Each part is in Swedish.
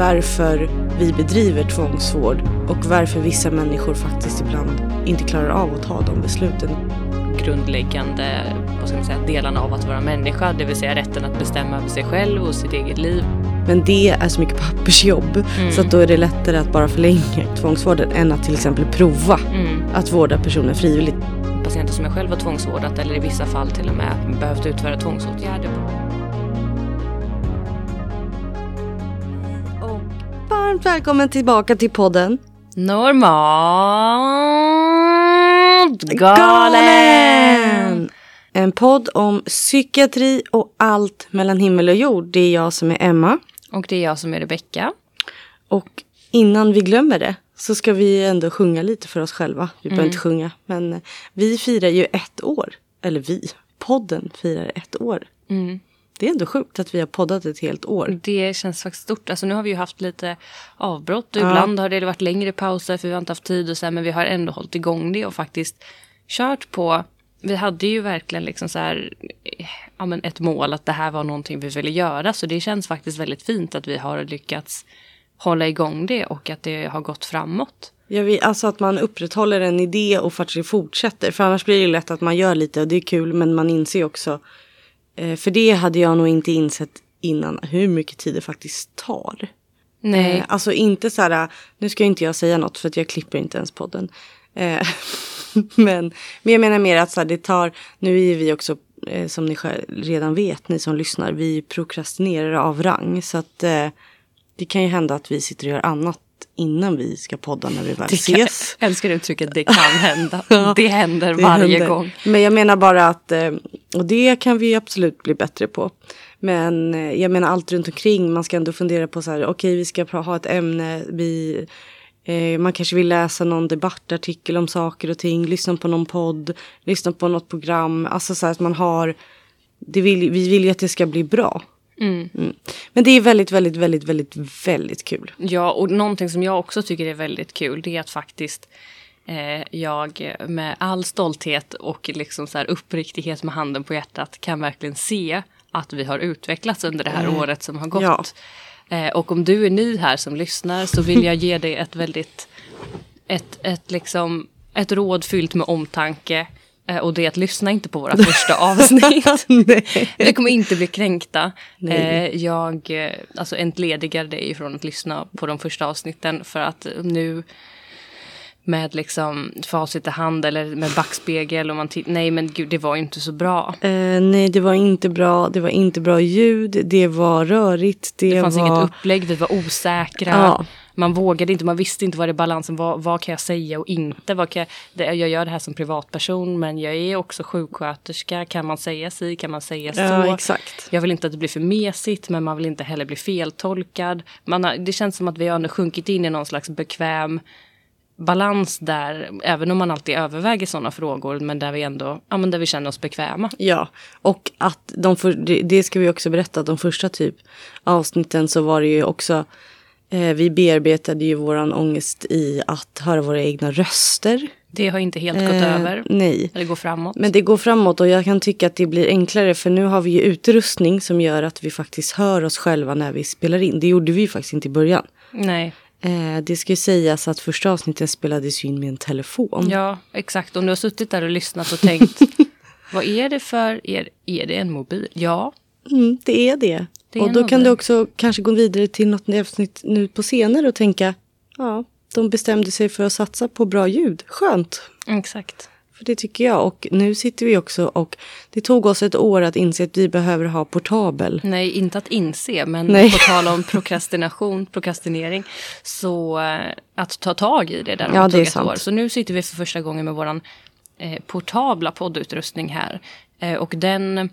varför vi bedriver tvångsvård och varför vissa människor faktiskt ibland inte klarar av att ta de besluten. Grundläggande vad ska man säga, delarna av att vara människa, det vill säga rätten att bestämma över sig själv och sitt eget liv. Men det är så mycket pappersjobb Mm. så att då är det lättare att bara förlänga tvångsvården än att till exempel prova Mm. att vårda personer frivilligt. Patienter som jag själv har tvångsvårdat eller i vissa fall till och med behövt utföra tvångsåtgärder. Och varmt välkommen tillbaka till podden Normalt galen! En podd om psykiatri och allt mellan himmel och jord. Det är jag som är Emma. Och det är jag som är Rebecka. Och innan vi glömmer det så ska vi ändå sjunga lite för oss själva. Vi behöver inte sjunga, men vi firar ju ett år. Eller vi, podden firar ett år. Mm. Det är ändå sjukt att vi har poddat ett helt år. Det känns faktiskt stort. Alltså nu har vi ju haft lite avbrott och Ja. ibland har det varit längre pauser för vi har inte haft tid och så här, men vi har ändå hållit igång det och faktiskt kört på. Vi hade ju verkligen liksom så här, ja, men ett mål att det här var någonting vi ville göra så det känns faktiskt väldigt fint att vi har lyckats hålla igång det och att det har gått framåt. Jag vill, alltså att man upprätthåller en idé och faktiskt fortsätter. För annars blir det lätt att man gör lite och det är kul men man inser också. Eh, för det hade jag nog inte insett innan hur mycket tid det faktiskt tar. Nej. Eh, alltså inte så här, nu ska inte jag säga något för att jag klipper inte ens podden. Eh, men, men jag menar mer att så här, det tar, nu är vi också som ni redan vet, ni som lyssnar, vi prokrastinerar av rang. Så att det kan ju hända att vi sitter och gör annat innan vi ska podda när vi väl Det kan, ses. jag älskar uttrycket det kan hända. Ja, det händer Det varje händer. gång. Men jag menar bara att, eh, och det kan vi absolut bli bättre på. Men eh, jag menar allt runt omkring, man ska ändå fundera på så här, okej vi ska ha ett ämne, vi, eh, man kanske vill läsa någon debattartikel om saker och ting, lyssna på någon podd, lyssna på något program, alltså så att man har, det vill, vi vill ju att det ska bli bra. Mm. Men det är väldigt, väldigt, väldigt, väldigt, väldigt kul. Ja, och någonting som jag också tycker är väldigt kul det är att faktiskt eh, jag med all stolthet och liksom så här uppriktighet med handen på hjärtat kan verkligen se att vi har utvecklats under det här året som har gått. Ja. Eh, och om du är ny här som lyssnar så vill jag ge dig ett väldigt ett, ett, liksom, ett råd fyllt med omtanke. Eh, och det är att lyssna inte på våra första avsnitt. Vi kommer inte bli kränkta. Nej. Eh, jag eh, alltså entledigar dig från att lyssna på de första avsnitten för att nu med liksom facit i hand eller med backspegel och man tittar, nej men gud det var ju inte så bra. Eh, nej, det var inte bra. Det var inte bra ljud. Det var rörigt. Det, Det fanns var... inget upplägg, vi var osäkra. Ja. Man vågade inte, man visste inte vad det balansen var. Vad kan jag säga och inte? Vad kan jag, jag gör det här som privatperson men jag är också sjuksköterska. Kan man säga si? Kan man säga så? Ja, exakt. Jag vill inte att det blir för mesigt men man vill inte heller bli feltolkad. Man har, det känns som att vi har ändå sjunkit in i någon slags bekväm balans där, även om man alltid överväger sådana frågor, men där vi ändå, ja men där vi känner oss bekväma. Ja, och att de för, det, ska vi också berätta. De första typ avsnitten så var det ju också vi bearbetade ju våran ångest i att höra våra egna röster. Det har inte helt gått Eh, över. Nej. Eller går framåt. Men det går framåt och jag kan tycka att det blir enklare för nu har vi ju utrustning som gör att vi faktiskt hör oss själva när vi spelar in. Det gjorde vi ju faktiskt inte i början. Nej. Eh, det ska ju sägas att första avsnittet spelades in med en telefon. Ja, exakt. Om du har suttit där och lyssnat och tänkt, vad är det för, är, är det en mobil? Ja, Mm, det är det. Och då kan det. du också kanske gå vidare till något avsnitt nu på senare och tänka, ja, de bestämde sig för att satsa på bra ljud. Skönt. exakt. För det tycker jag. Och nu sitter vi också och det tog oss ett år att inse att vi behöver ha portabel. Nej, inte att inse, men Nej. på tal om prokrastination, prokrastinering, så eh, att ta tag i det där Ja, det är ett sant. år. Så nu sitter vi för första gången med våran eh, portabla poddutrustning här. Eh, och den,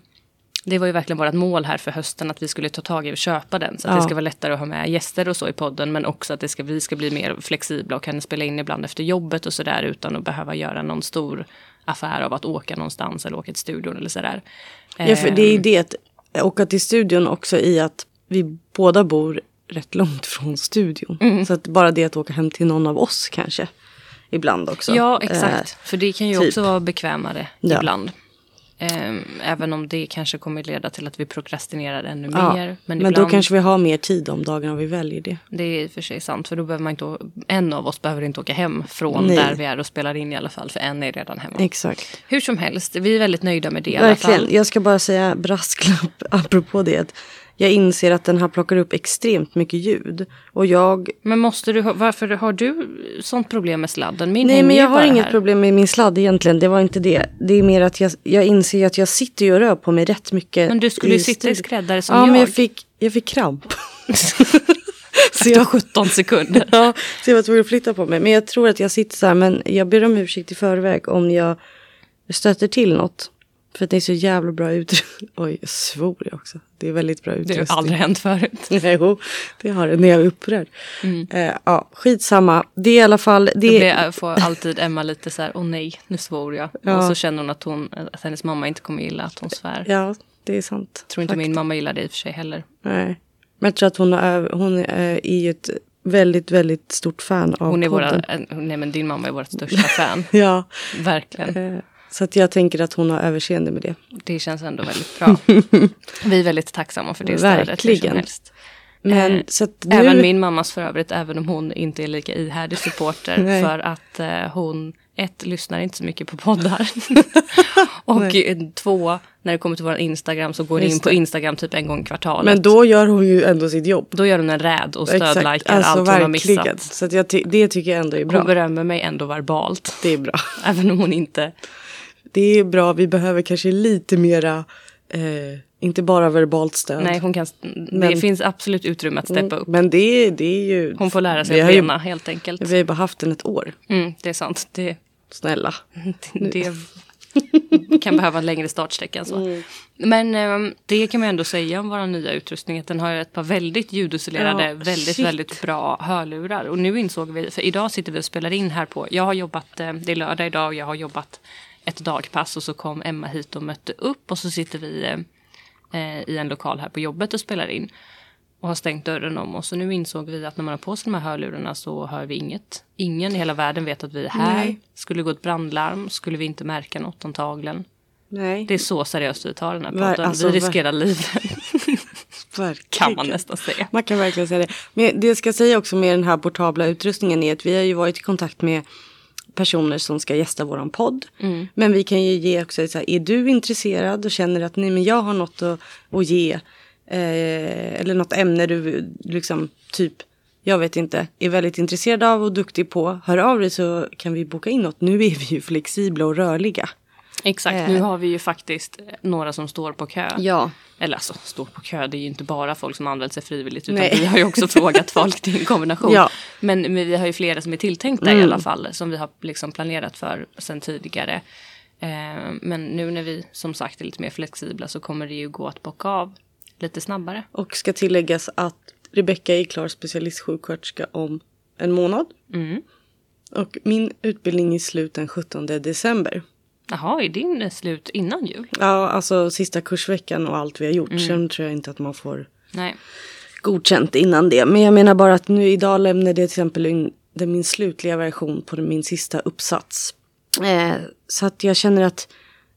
det var ju verkligen vårt mål här för hösten att vi skulle ta tag i och köpa den. Så att Ja. det ska vara lättare att ha med gäster och så i podden, men också att det ska, vi ska bli mer flexibla och kan spela in ibland efter jobbet och sådär utan att behöva göra någon stor affär av att åka någonstans eller åka till studion eller sådär. Ja, för det är ju Ehm, det att åka till studion också i att vi båda bor rätt långt från studion. Mm. Så att bara det att åka hem till någon av oss kanske. Ibland också. Ja, Eh, exakt. För det kan ju typ. också vara bekvämare Ja. ibland. Ehm, även om det kanske kommer leda till att vi prokrastinerar ännu Ja, mer. Men, Men, då kanske vi har mer tid de dagarna vi väljer det. Det är i och för sig sant. För då behöver man inte, en av oss behöver inte åka hem från Nej. där vi är och spelar in i alla fall. För en är redan hemma. Exakt. Hur som helst, vi är väldigt nöjda med det i alla Verkligen. fall. Jag ska bara säga brasklapp apropå det. Jag inser att den här plockar upp extremt mycket ljud. Och jag... Men måste du, varför har du sånt problem med sladden? Min Nej men jag har inget här. problem med min sladd egentligen. Det var inte det. Det är mer att jag, jag inser att jag sitter och rör på mig rätt mycket. Men du skulle ju sitta i skräddare som Ja jag. men jag fick, jag fick kramp. så Efter jag, 17 sekunder. ja, så jag var tvungen att flytta på mig. Men jag tror att jag sitter så här. Men jag ber om ursäkt i förväg om jag stöter till något. För att det är så jävla bra ut. Oj, jag svor jag också. Det är väldigt bra Det utrustning. har aldrig hänt förut. Jo, det har det när jag är upprörd. Eh, ja, skitsamma. Det är i alla fall... Då Det, blir, jag- får alltid Emma lite så här, åh nej, nu svor jag. Ja. Och så känner hon att, hon att hennes mamma inte kommer gilla att hon svär. ja, det är sant. tror inte Fakta. min mamma gillar det i och för sig heller. Nej. Men jag tror att hon, är, hon är ju ett väldigt, väldigt stort fan av Hon är våra, podden. eh, nej men din mamma är vårt största fan. Ja, Verkligen. eh, så att jag tänker att hon har överseende med det. Det känns ändå väldigt bra. Vi är väldigt tacksamma för det stödet. Verkligen. Men Eh, så nu... Även min mammas för övrigt, även om hon inte är lika ihärdig supporter. Nej. för att eh, hon, ett, lyssnar inte så mycket på poddar. och eh, två, när det kommer till vår Instagram så går det in Just på. Instagram typ en gång i kvartalet. Men då gör hon ju ändå sitt jobb. Då gör hon en räd och Exakt. stödlikar Alltså, allt hon har missat. Så ty- det tycker jag ändå är Hon bra. berömmer mig ändå verbalt. Det är bra. Även om hon inte... Det är bra. Vi behöver kanske lite mera, eh, inte bara verbalt stöd. Nej, hon kan, Men- det finns absolut utrymme att steppa upp. Men det, det är ju... Hon får lära sig att bena helt enkelt. Vi har ju bara haft den ett år. Mm, det är sant. Det, Snälla. det kan behöva en längre startsträcka än så. Mm. Men eh, det kan man ändå säga om vår nya utrustning. Att den har ett par väldigt ljudisolerade, Ja, väldigt, shit. väldigt bra hörlurar. Och nu insåg vi, för idag sitter vi och spelar in här på, jag har jobbat, eh, det är lördag idag och jag har jobbat ett dagpass och så kom Emma hit och mötte upp och så sitter vi eh, i en lokal här på jobbet och spelar in. Och har stängt dörren om oss. Och nu insåg vi att när man har på sig de här hörlurarna så hör vi inget. Ingen i hela världen vet att vi är här. Nej. Skulle gå ett brandlarm skulle vi inte märka något antagligen. Nej, Det är så seriöst vi tar den här podden. alltså, vi ver- riskerar livet kan man nästan säga. Man kan verkligen säga det. Men det jag ska säga också med den här portabla utrustningen är att vi har ju varit i kontakt med personer som ska gästa våran podd. Mm. Men vi kan ju ge också så här, är du intresserad och känner att nej men jag har något att, att ge. Eh, eller något ämne du liksom typ, jag vet inte, är väldigt intresserad av och duktig på. Hör av dig så kan vi boka in något. Nu är vi ju flexibla och rörliga. Exakt, Eh. nu har vi ju faktiskt några som står på kö. Ja. Eller alltså, står på kö, det är ju inte bara folk som använt sig frivilligt. Utan Nej. vi har ju också frågat folk, det är en kombination. Ja. Men, men vi har ju flera som är tilltänkta Mm. i alla fall. Som vi har liksom planerat för sen tidigare. Eh, men nu när vi som sagt är lite mer flexibla så kommer det ju gå att bocka av lite snabbare. Och ska tilläggas att Rebecka är klar specialistsjuksköterska om en månad. Mm. Och min utbildning är slut den 17 december. Jaha, är din slut innan jul? Ja, alltså sista kursveckan och allt vi har gjort. Mm. Sen tror jag inte att man får Nej. godkänt innan det. Men jag menar bara att nu idag lämnade jag till exempel in det min slutliga version på min sista uppsats. Eh, så att jag känner att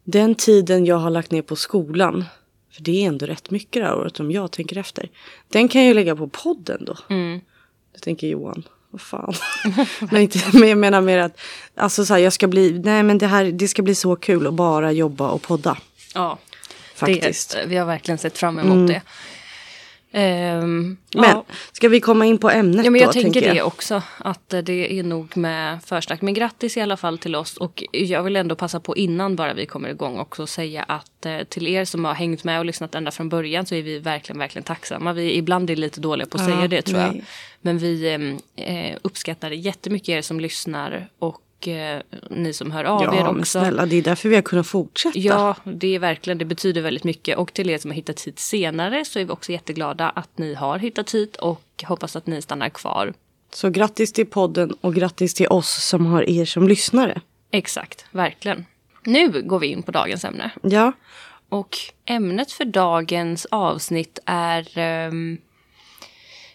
den tiden jag har lagt ner på skolan, för det är ändå rätt mycket det här året om jag tänker efter. Den kan jag lägga på podden då. Mm. Det tänker Johan. Vad fan. men, inte, men jag menar mer att alltså så här, jag ska bli, nej men det här, det ska bli så kul att bara jobba och podda. Ja, Faktiskt. Det, vi har verkligen sett fram emot det. Ehm, Men ja. ska vi komma in på ämnet Ja, men då? jag tänker jag. det också. Att eh, det är nog med försnack. Men grattis i alla fall till oss. Och jag vill ändå passa på innan bara vi kommer igång också säga att eh, till er som har hängt med och lyssnat ända från början så är vi verkligen, verkligen tacksamma. Vi ibland är lite dåliga på att Ja, säga det tror jag. nej. Men vi eh, uppskattar jättemycket er som lyssnar och eh, ni som hör av er Ja, men också. snälla, det är därför vi har kunnat fortsätta. Ja, det är verkligen, det betyder väldigt mycket. Och till er som har hittat hit senare så är vi också jätteglada att ni har hittat hit och hoppas att ni stannar kvar. Så grattis till podden och grattis till oss som har er som lyssnare. Exakt, verkligen. Nu går vi in på dagens ämne. Ja, Och ämnet för dagens avsnitt är... ehm,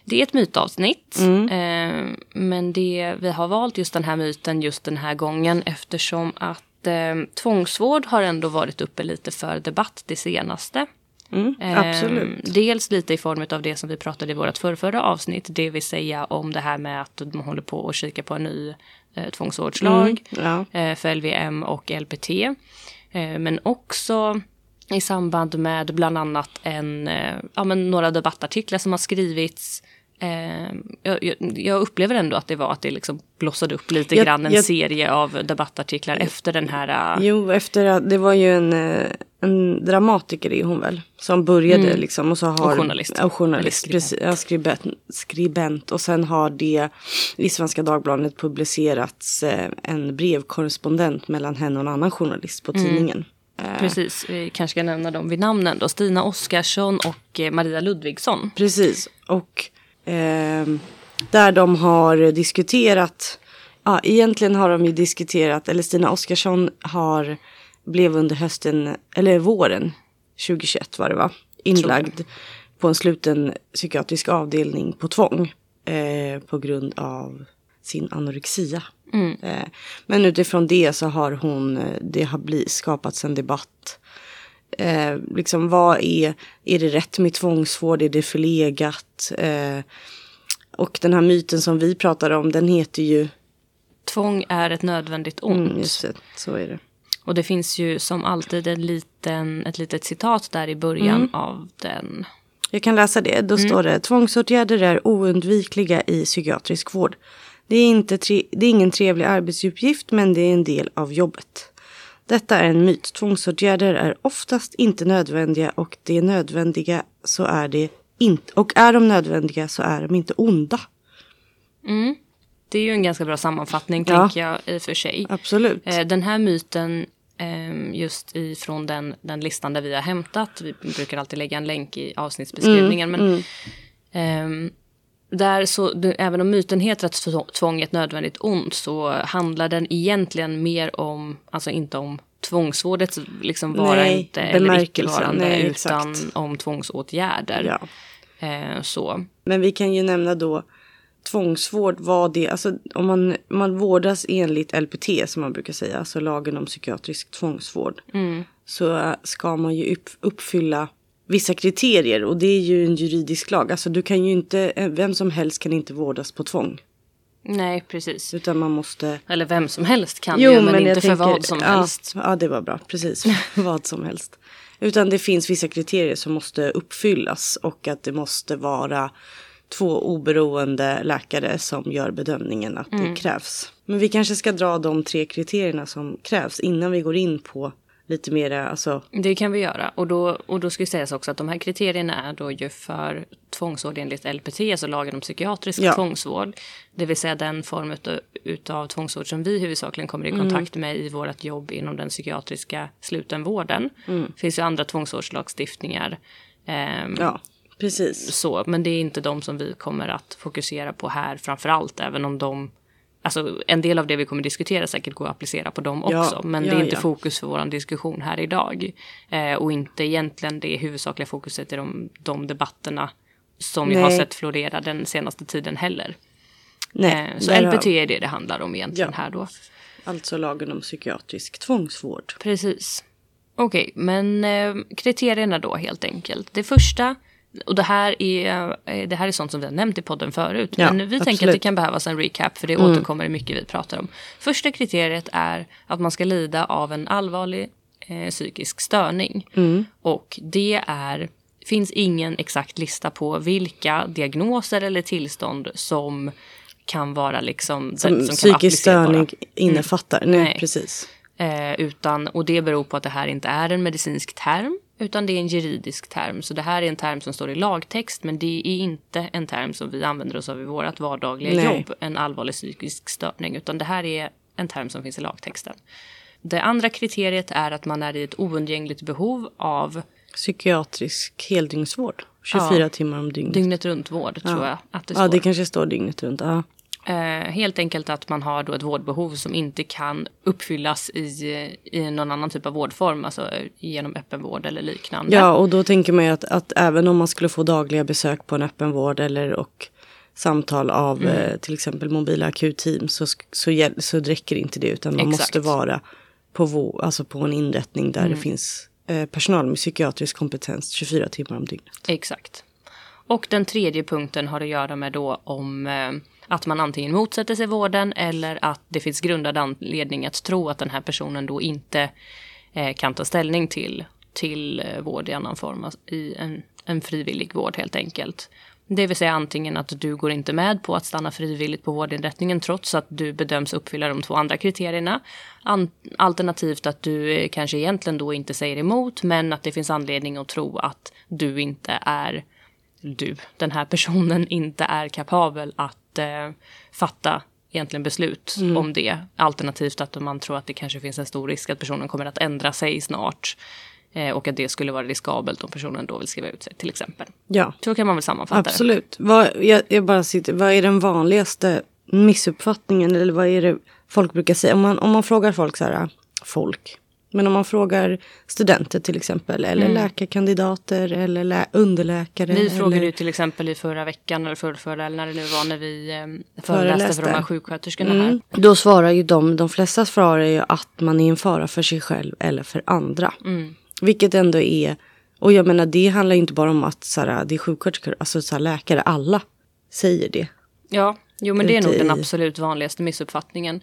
det är ett mytavsnitt. ehm, men det, vi har valt just den här myten just den här gången eftersom att eh, tvångsvård har ändå varit uppe lite för debatt det senaste. Mm, absolut. Eh, dels lite i form av det som vi pratade i vårt förrförra avsnitt, det vill säga om det här med att man håller på att kika på en ny eh, tvångsvårdslag Mm, ja. eh, för LVM och LPT. Eh, men också i samband med bland annat en, eh, ja, men några debattartiklar som har skrivits. Eh, jag, jag- upplever ändå att det var att det liksom blossade upp lite Jag- grann en jag- serie av debattartiklar efter den här... eh, Jo, efter att det var ju en, eh, en dramatiker är hon väl. Som började liksom och så har... Och journalist. Ja, journalist, Eller precis. Ja, skribent, skribent. Och sen har det i Svenska Dagbladet publicerats eh, en brevkorrespondent mellan henne och en annan journalist på tidningen. Eh, Precis, vi kanske ska nämna dem vid namnen då. Stina Oskarsson och Maria Ludvigsson. Precis. Och ehm, där de har diskuterat. Ja, egentligen har de ju diskuterat. Eller Stina Oskarsson har blev under hösten eller våren 2021 var det va? Inlagd på en sluten psykiatrisk avdelning på tvång. Eh, på grund av sin anorexia. Eh, men utifrån det så har hon, eh, det har blivit, skapats en debatt Eh, liksom vad är, är det rätt med tvångsvård, är det förlegat? Eh, och den här myten som vi pratar om, den heter ju, Tvång är ett nödvändigt ont. mm, just det, så är det. Och det finns ju som alltid en liten, ett litet citat där i början Mm. av den. Jag kan läsa det, då står det tvångsåtgärder är oundvikliga i psykiatrisk vård. Det är, inte tre, det är ingen trevlig arbetsuppgift men det är en del av jobbet. Detta är en myt. Tvångsåtgärder är oftast inte nödvändiga och det är nödvändiga så är det inte. Och är de nödvändiga så är de inte onda. Det är ju en ganska bra sammanfattning Ja. tänker jag i och för sig. Absolut. Eh, Den här myten eh, just ifrån den, den listan där vi har hämtat. Vi brukar alltid lägga en länk i avsnittsbeskrivningen. Mm, men ehm, där så, även om myten heter att två- tvång är ett nödvändigt ont så handlar den egentligen mer om, alltså inte om tvångsvårdets liksom vara Nej, inte eller icke-varande utan exakt. om tvångsåtgärder. Ja. Eh, så. Men vi kan ju nämna då tvångsvård, vad det alltså om man, man vårdas enligt LPT som man brukar säga, alltså lagen om psykiatrisk tvångsvård. Så ska man ju upp, uppfylla vissa kriterier och det är ju en juridisk lag. Alltså du kan ju inte, vem som helst kan inte vårdas på tvång. Nej, precis. Utan man måste... Eller vem som helst kan ju, men, inte för vad som ja, helst. Ja, det var bra. Precis, vad som helst. Utan det finns vissa kriterier som måste uppfyllas och att det måste vara två oberoende läkare som gör bedömningen att Mm. det krävs. Men vi kanske ska dra de tre kriterierna som krävs innan vi går in på lite mera, alltså Det kan vi göra. Och då, och då ska sägas också att de här kriterierna är då ju för tvångsvård enligt LPT, alltså lagen om psykiatrisk Ja. tvångsvård. Det vill säga den form utav, utav tvångsvård som vi huvudsakligen kommer i kontakt med i vårt jobb inom den psykiatriska slutenvården. Det finns ju andra tvångsvårdslagstiftningar. ehm, ja, precis. så, men det är inte de som vi kommer att fokusera på här framför allt, även om de Alltså en del av det vi kommer diskutera säkert går att applicera på dem Ja, också. Men ja, det är inte ja. fokus för vår diskussion här idag. Eh, och inte egentligen det huvudsakliga fokuset i de, de debatterna som jag har Nej. sett florera den senaste tiden heller. Nej, Eh, så LPT har- är det det handlar om egentligen Ja. här då. Alltså lagen om psykiatrisk tvångsvård. Precis. Okej, men eh, kriterierna då helt enkelt. Det första, och det här är, eh, det här är sånt som vi har nämnt i podden förut. Ja, men vi tänker att absolut. det kan behövas en recap för det återkommer i mycket vi pratar om. Första kriteriet är att man ska lida av en allvarlig eh, psykisk störning. Och det är, finns ingen exakt lista på vilka diagnoser eller tillstånd som kan vara liksom... Som, kan psykisk störning innefattar. Nej, Nej. precis. Eh, utan, och det beror på att det här inte är en medicinsk term, utan det är en juridisk term. Så det här är en term som står i lagtext, men det är inte en term som vi använder oss av i vårt vardagliga Nej. jobb, en allvarlig psykisk störning, utan det här är en term som finns i lagtexten. Det andra kriteriet är att man är i ett oundgängligt behov av Psykiatrisk heldygnsvård. 24 timmar om dygnet. dygnet runt vård, tror jag att det står. Ja, det kanske står dygnet runt. Ja. Eh, helt enkelt att man har då ett vårdbehov som inte kan uppfyllas i, i någon annan typ av vårdform, alltså genom öppenvård eller liknande. Ja, och då tänker man ju att, att även om man skulle få dagliga besök på en öppenvård eller och samtal av Mm. eh, till exempel mobila akutteam så, så, så räcker inte det utan man Exakt. måste vara på, alltså på en inrättning där det finns eh, personal med psykiatrisk kompetens 24 timmar om dygnet. Exakt. Och den tredje punkten har att göra med då om eh, att man antingen motsätter sig vården eller att det finns grundad anledning att tro att den här personen då inte eh, kan ta ställning till, till eh, vård i annan form, alltså i en, en frivillig vård helt enkelt. Det vill säga antingen att du går inte med på att stanna frivilligt på vårdinrättningen trots att du bedöms uppfylla de två andra kriterierna. An- alternativt att du eh, kanske egentligen då inte säger emot men att det finns anledning att tro att du inte är du, den här personen inte är kapabel att eh, fatta egentligen beslut om det. Alternativt att man tror att det kanske finns en stor risk att personen kommer att ändra sig snart. Eh, och att det skulle vara riskabelt om personen då vill skriva ut sig till exempel. Ja, Så kan man väl sammanfatta det. absolut. Bara sitter, vad är den vanligaste missuppfattningen eller vad är det folk brukar säga? Om man, om man frågar folk så här, folk. Men om man frågar studenter till exempel eller läkarkandidater eller lä- underläkare. Vi eller, frågade ju till exempel i förra veckan eller förrförra eller när det nu var när vi eh, föreläste för de här sjuksköterskorna här. Mm. Då svarar ju de, de flesta svarar ju att man är en fara för sig själv eller för andra. Mm. Vilket ändå är, och jag menar det handlar inte bara om att så här, det är sjuksköterskor, alltså så här, läkare, alla säger det. Ja, jo men det är nog den i- absolut vanligaste missuppfattningen.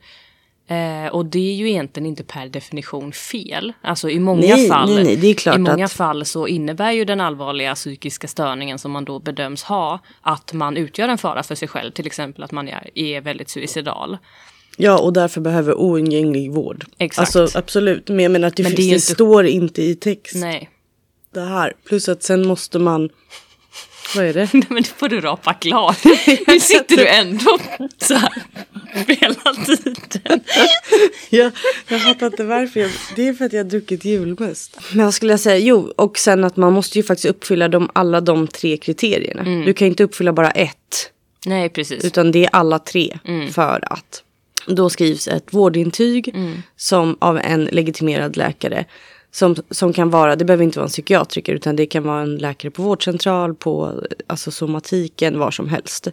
Eh, och det är ju egentligen inte per definition fel. Alltså i många Nej, fall. nej, nej, I många att- fall så innebär ju den allvarliga psykiska störningen som man då bedöms ha att man utgör en fara för sig själv. Till exempel att man är, är väldigt suicidal. Ja, och därför behöver oundgänglig vård. Exakt. Alltså absolut, men jag menar att det, Men det finns, det, inte- står inte i text Nej, det här. Plus att sen måste man, vad är det? men det får du rapa klart. Nu sitter du ändå så här hela tiden. jag, jag fattar inte varför. Jag, det är för att jag har druckit julmust. Men vad skulle jag säga? Jo, och sen att man måste ju faktiskt uppfylla de, alla de tre kriterierna. Mm. Du kan inte uppfylla bara ett. Nej, precis. Utan det är alla tre Mm. för att. Då skrivs ett vårdintyg Mm. som av en legitimerad läkare. Som, som kan vara, det behöver inte vara en psykiatriker utan det kan vara en läkare på vårdcentral, på alltså somatiken, var som helst.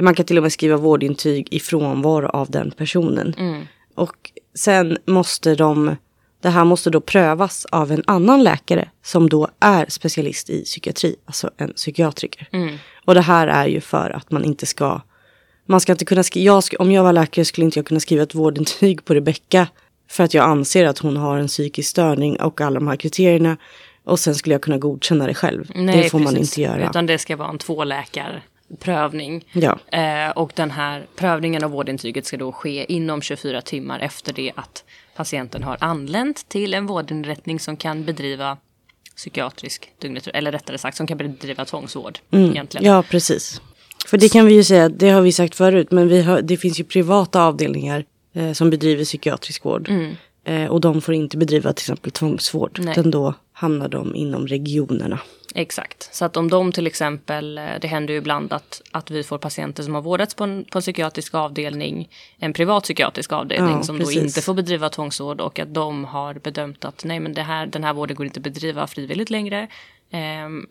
Man kan till och med skriva vårdintyg i frånvaro av den personen. Mm. Och sen måste de, det här måste då prövas av en annan läkare som då är specialist i psykiatri, alltså en psykiatriker. Mm. Och det här är ju för att man inte ska, man ska inte kunna skriva, om jag var läkare skulle inte jag kunna skriva ett vårdintyg på Rebecka för att jag anser att hon har en psykisk störning och alla de här kriterierna. Och sen skulle jag kunna godkänna det själv. Nej, det får man precis. inte göra. Utan det ska vara en tvåläkarprövning. Ja. Eh, och den här prövningen av vårdintyget ska då ske inom 24 timmar efter det att patienten har anlänt till en vårdinrättning som kan bedriva psykiatrisk dygnet eller rättare sagt som kan bedriva tvångsvård. Egentligen. Mm. Ja, precis. För det kan vi ju säga, det har vi sagt förut, men har, det finns ju privata avdelningar eh, som bedriver psykiatrisk vård. Eh, och de får inte bedriva till exempel tvångsvård, Nej. utan då hamnar de inom regionerna. Exakt. Så att om de till exempel, eh, det händer ju ibland att, att vi får patienter som har vårdats på en, på en psykiatrisk avdelning, en privat psykiatrisk avdelning Ja, som precis. då inte får bedriva tvångsvård och att de har bedömt att nej men det här, den här vården går inte att bedriva frivilligt längre. Ehm,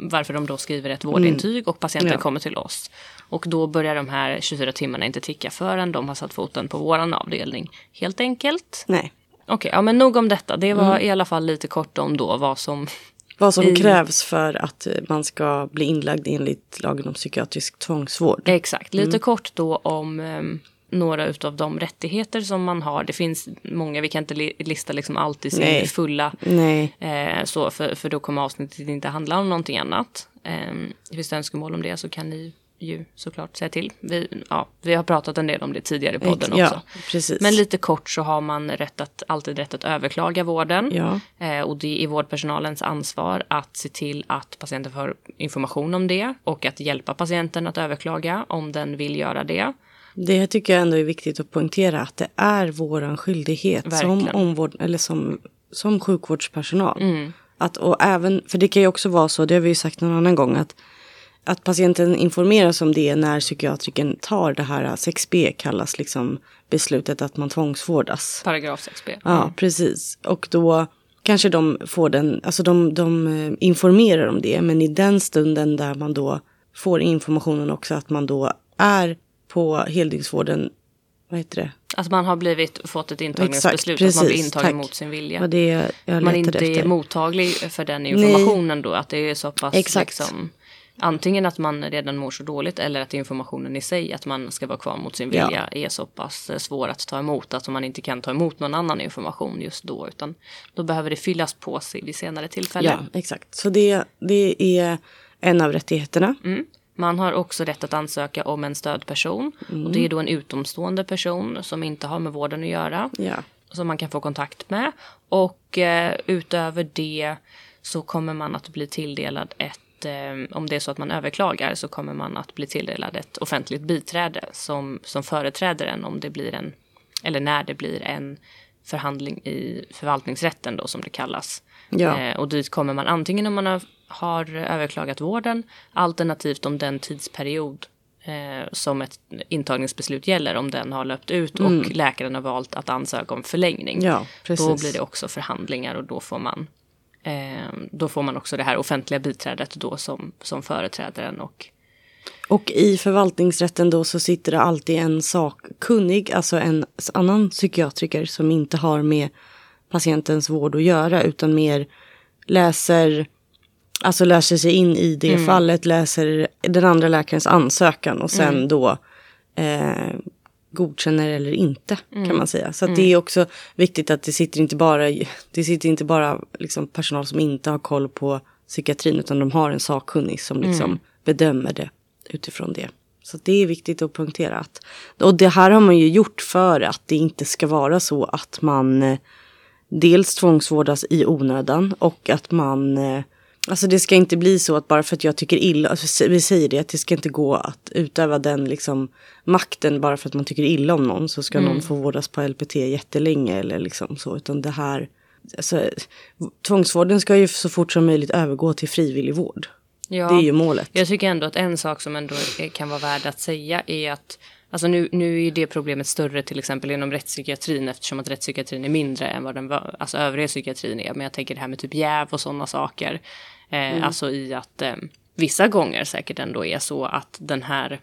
varför de då skriver ett vårdintyg och patienten Mm. Ja. kommer till oss. Och då börjar de här 24 timmarna inte ticka förrän de har satt foten på våran avdelning. Helt enkelt. Nej. Okej, ja men nog om detta. Det var Mm. i alla fall lite kort om då vad som Vad som I- krävs för att man ska bli inlagd enligt lagen om psykiatrisk tvångsvård. Exakt, lite kort då om um, några utav de rättigheter som man har. Det finns många, vi kan inte li- lista liksom allt i sin Nej. fulla. Nej. Eh, så för, för då kommer avsnittet inte handla om någonting annat. Eh, finns det önskemål om det så kan ni ju såklart säga till. Vi, ja, vi har pratat en del om det tidigare i podden också. Ja, precis. Men lite kort så har man rätt att, alltid rätt att överklaga vården. Ja. Eh, och det är vårdpersonalens ansvar att se till att patienten får information om det och att hjälpa patienten att överklaga om den vill göra det. Det tycker jag ändå är viktigt att poängtera att det är våran skyldighet som omvård eller som, som sjukvårdspersonal. Mm. Att, och även, för det kan ju också vara så, det har vi ju sagt någon annan gång, att, att patienten informeras om det när psykiatriken tar det här 6B kallas liksom beslutet att man tvångsvårdas. Paragraf 6b. Ja, precis. Och då kanske de får den, alltså de, de eh, informerar om det, men i den stunden där man då får informationen också att man då är på heldygnsvården vad heter det? Att man har blivit, fått ett intagningsbeslut, Exakt, att man blir intagen tack. mot sin vilja. Vad det jag man inte efter. är mottaglig för den informationen då. Att det är så pass Exakt. liksom, antingen att man redan mår så dåligt eller att informationen i sig att man ska vara kvar mot sin Ja. vilja är så pass eh, svår att ta emot att man inte kan ta emot någon annan information just då utan då behöver det fyllas på sig vid senare tillfälle. Ja, exakt. Så det, det är en av rättigheterna. Mm. Man har också rätt att ansöka om en stödperson och det är då en utomstående person som inte har med vården att göra Ja. som man kan få kontakt med. Och eh, utöver det så kommer man att bli tilldelad ett, eh, om det är så att man överklagar så kommer man att bli tilldelad ett offentligt biträde som, som företräder en om det blir en, eller när det blir en förhandling i förvaltningsrätten då som det kallas. Ja. Eh, och dit kommer man antingen om man har, har överklagat vården alternativt om den tidsperiod eh, som ett intagningsbeslut gäller om den har löpt ut och läkaren har valt att ansöka om förlängning. Mm. Ja. Då blir det också förhandlingar och då får man eh, då får man också det här offentliga biträdet då som, som företräder en och Och i förvaltningsrätten då så sitter det alltid en sakkunnig, alltså en annan psykiatriker som inte har med patientens vård att göra utan mer läser, alltså läser sig in i det fallet, läser den andra läkarens ansökan och sen då eh, godkänner eller inte kan man säga. Så det är också viktigt att det sitter inte bara, det sitter inte bara liksom personal som inte har koll på psykiatrin utan de har en sakkunnig som liksom bedömer det utifrån det. Så det är viktigt att punktera att, och det här har man ju gjort för att det inte ska vara så att man eh, dels tvångsvårdas i onödan och att man eh, Alltså det ska inte bli så att bara för att jag tycker illa, alltså vi säger det, att det ska inte gå att utöva den liksom makten bara för att man tycker illa om någon så ska någon få vårdas på LPT jättelänge eller liksom så, utan det här, alltså tvångsvården ska ju så fort som möjligt övergå till frivillig vård. Ja. Det är ju målet. Jag tycker ändå att en sak som ändå kan vara värd att säga är att Alltså nu, nu är ju det problemet större till exempel inom rättspsykiatrin eftersom att rättspsykiatrin är mindre än vad den alltså övriga psykiatrin är. Men jag tänker det här med typ jäv och sådana saker. Eh, Alltså i att eh, vissa gånger säkert ändå är så att den här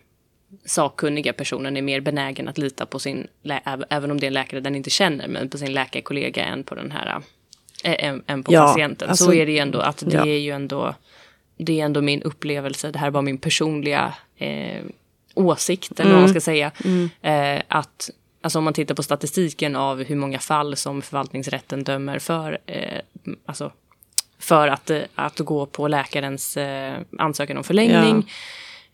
sakkunniga personen är mer benägen att lita på sin, även om det är en läkare den inte känner, men på sin läkarkollega än på den här, äh, än, på Ja, patienten. alltså- så är det ju ändå, att det ja. är ju ändå, det är ändå min upplevelse, det här var min personliga eh, åsikt, eller vad man ska säga, eh, att Alltså om man tittar på statistiken av hur många fall som förvaltningsrätten dömer för, eh, alltså för att, eh, att gå på läkarens eh, ansökan om förlängning.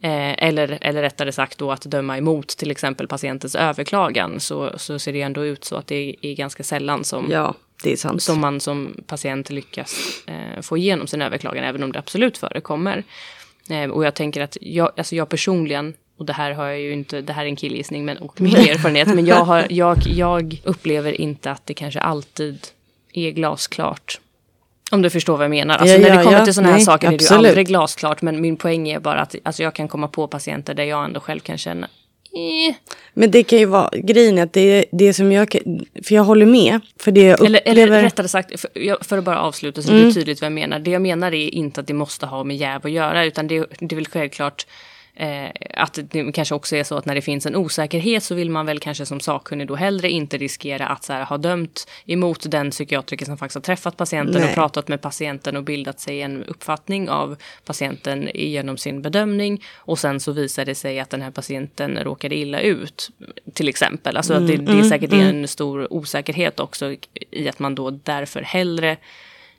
Eh, eller, eller rättare sagt då att döma emot till exempel patientens överklagan så, så ser det ändå ut så att det är ganska sällan som, Ja, är som man som patient lyckas eh, få igenom sin överklagan, även om det absolut förekommer. Eh, och jag tänker att jag, alltså jag personligen, och det här har jag ju inte, det här är en killgissning men, och min erfarenhet, men jag, har, jag, jag upplever inte att det kanske alltid är glasklart. Om du förstår vad jag menar. Alltså Ja, när det kommer ja. till sådana här Nej, saker är det ju absolut. aldrig glasklart. Men min poäng är bara att alltså jag kan komma på patienter där jag ändå själv kan känna eh, Men det kan ju vara, grejen är att det är det som jag kan, för jag håller med. För det jag Eller, upplever... eller rättare sagt, för, för att bara avsluta så det blir tydligt vad jag menar. Det jag menar är inte att det måste ha med jäv att göra, utan det, det är väl självklart eh, att det kanske också är så att när det finns en osäkerhet så vill man väl kanske som sakkunnig då hellre inte riskera att så här, ha dömt emot den psykiatriker som faktiskt har träffat patienten Nej. och pratat med patienten och bildat sig en uppfattning av patienten genom sin bedömning och sen så visar det sig att den här patienten råkade illa ut till exempel. Alltså att det, det är säkert en stor osäkerhet också i att man då därför hellre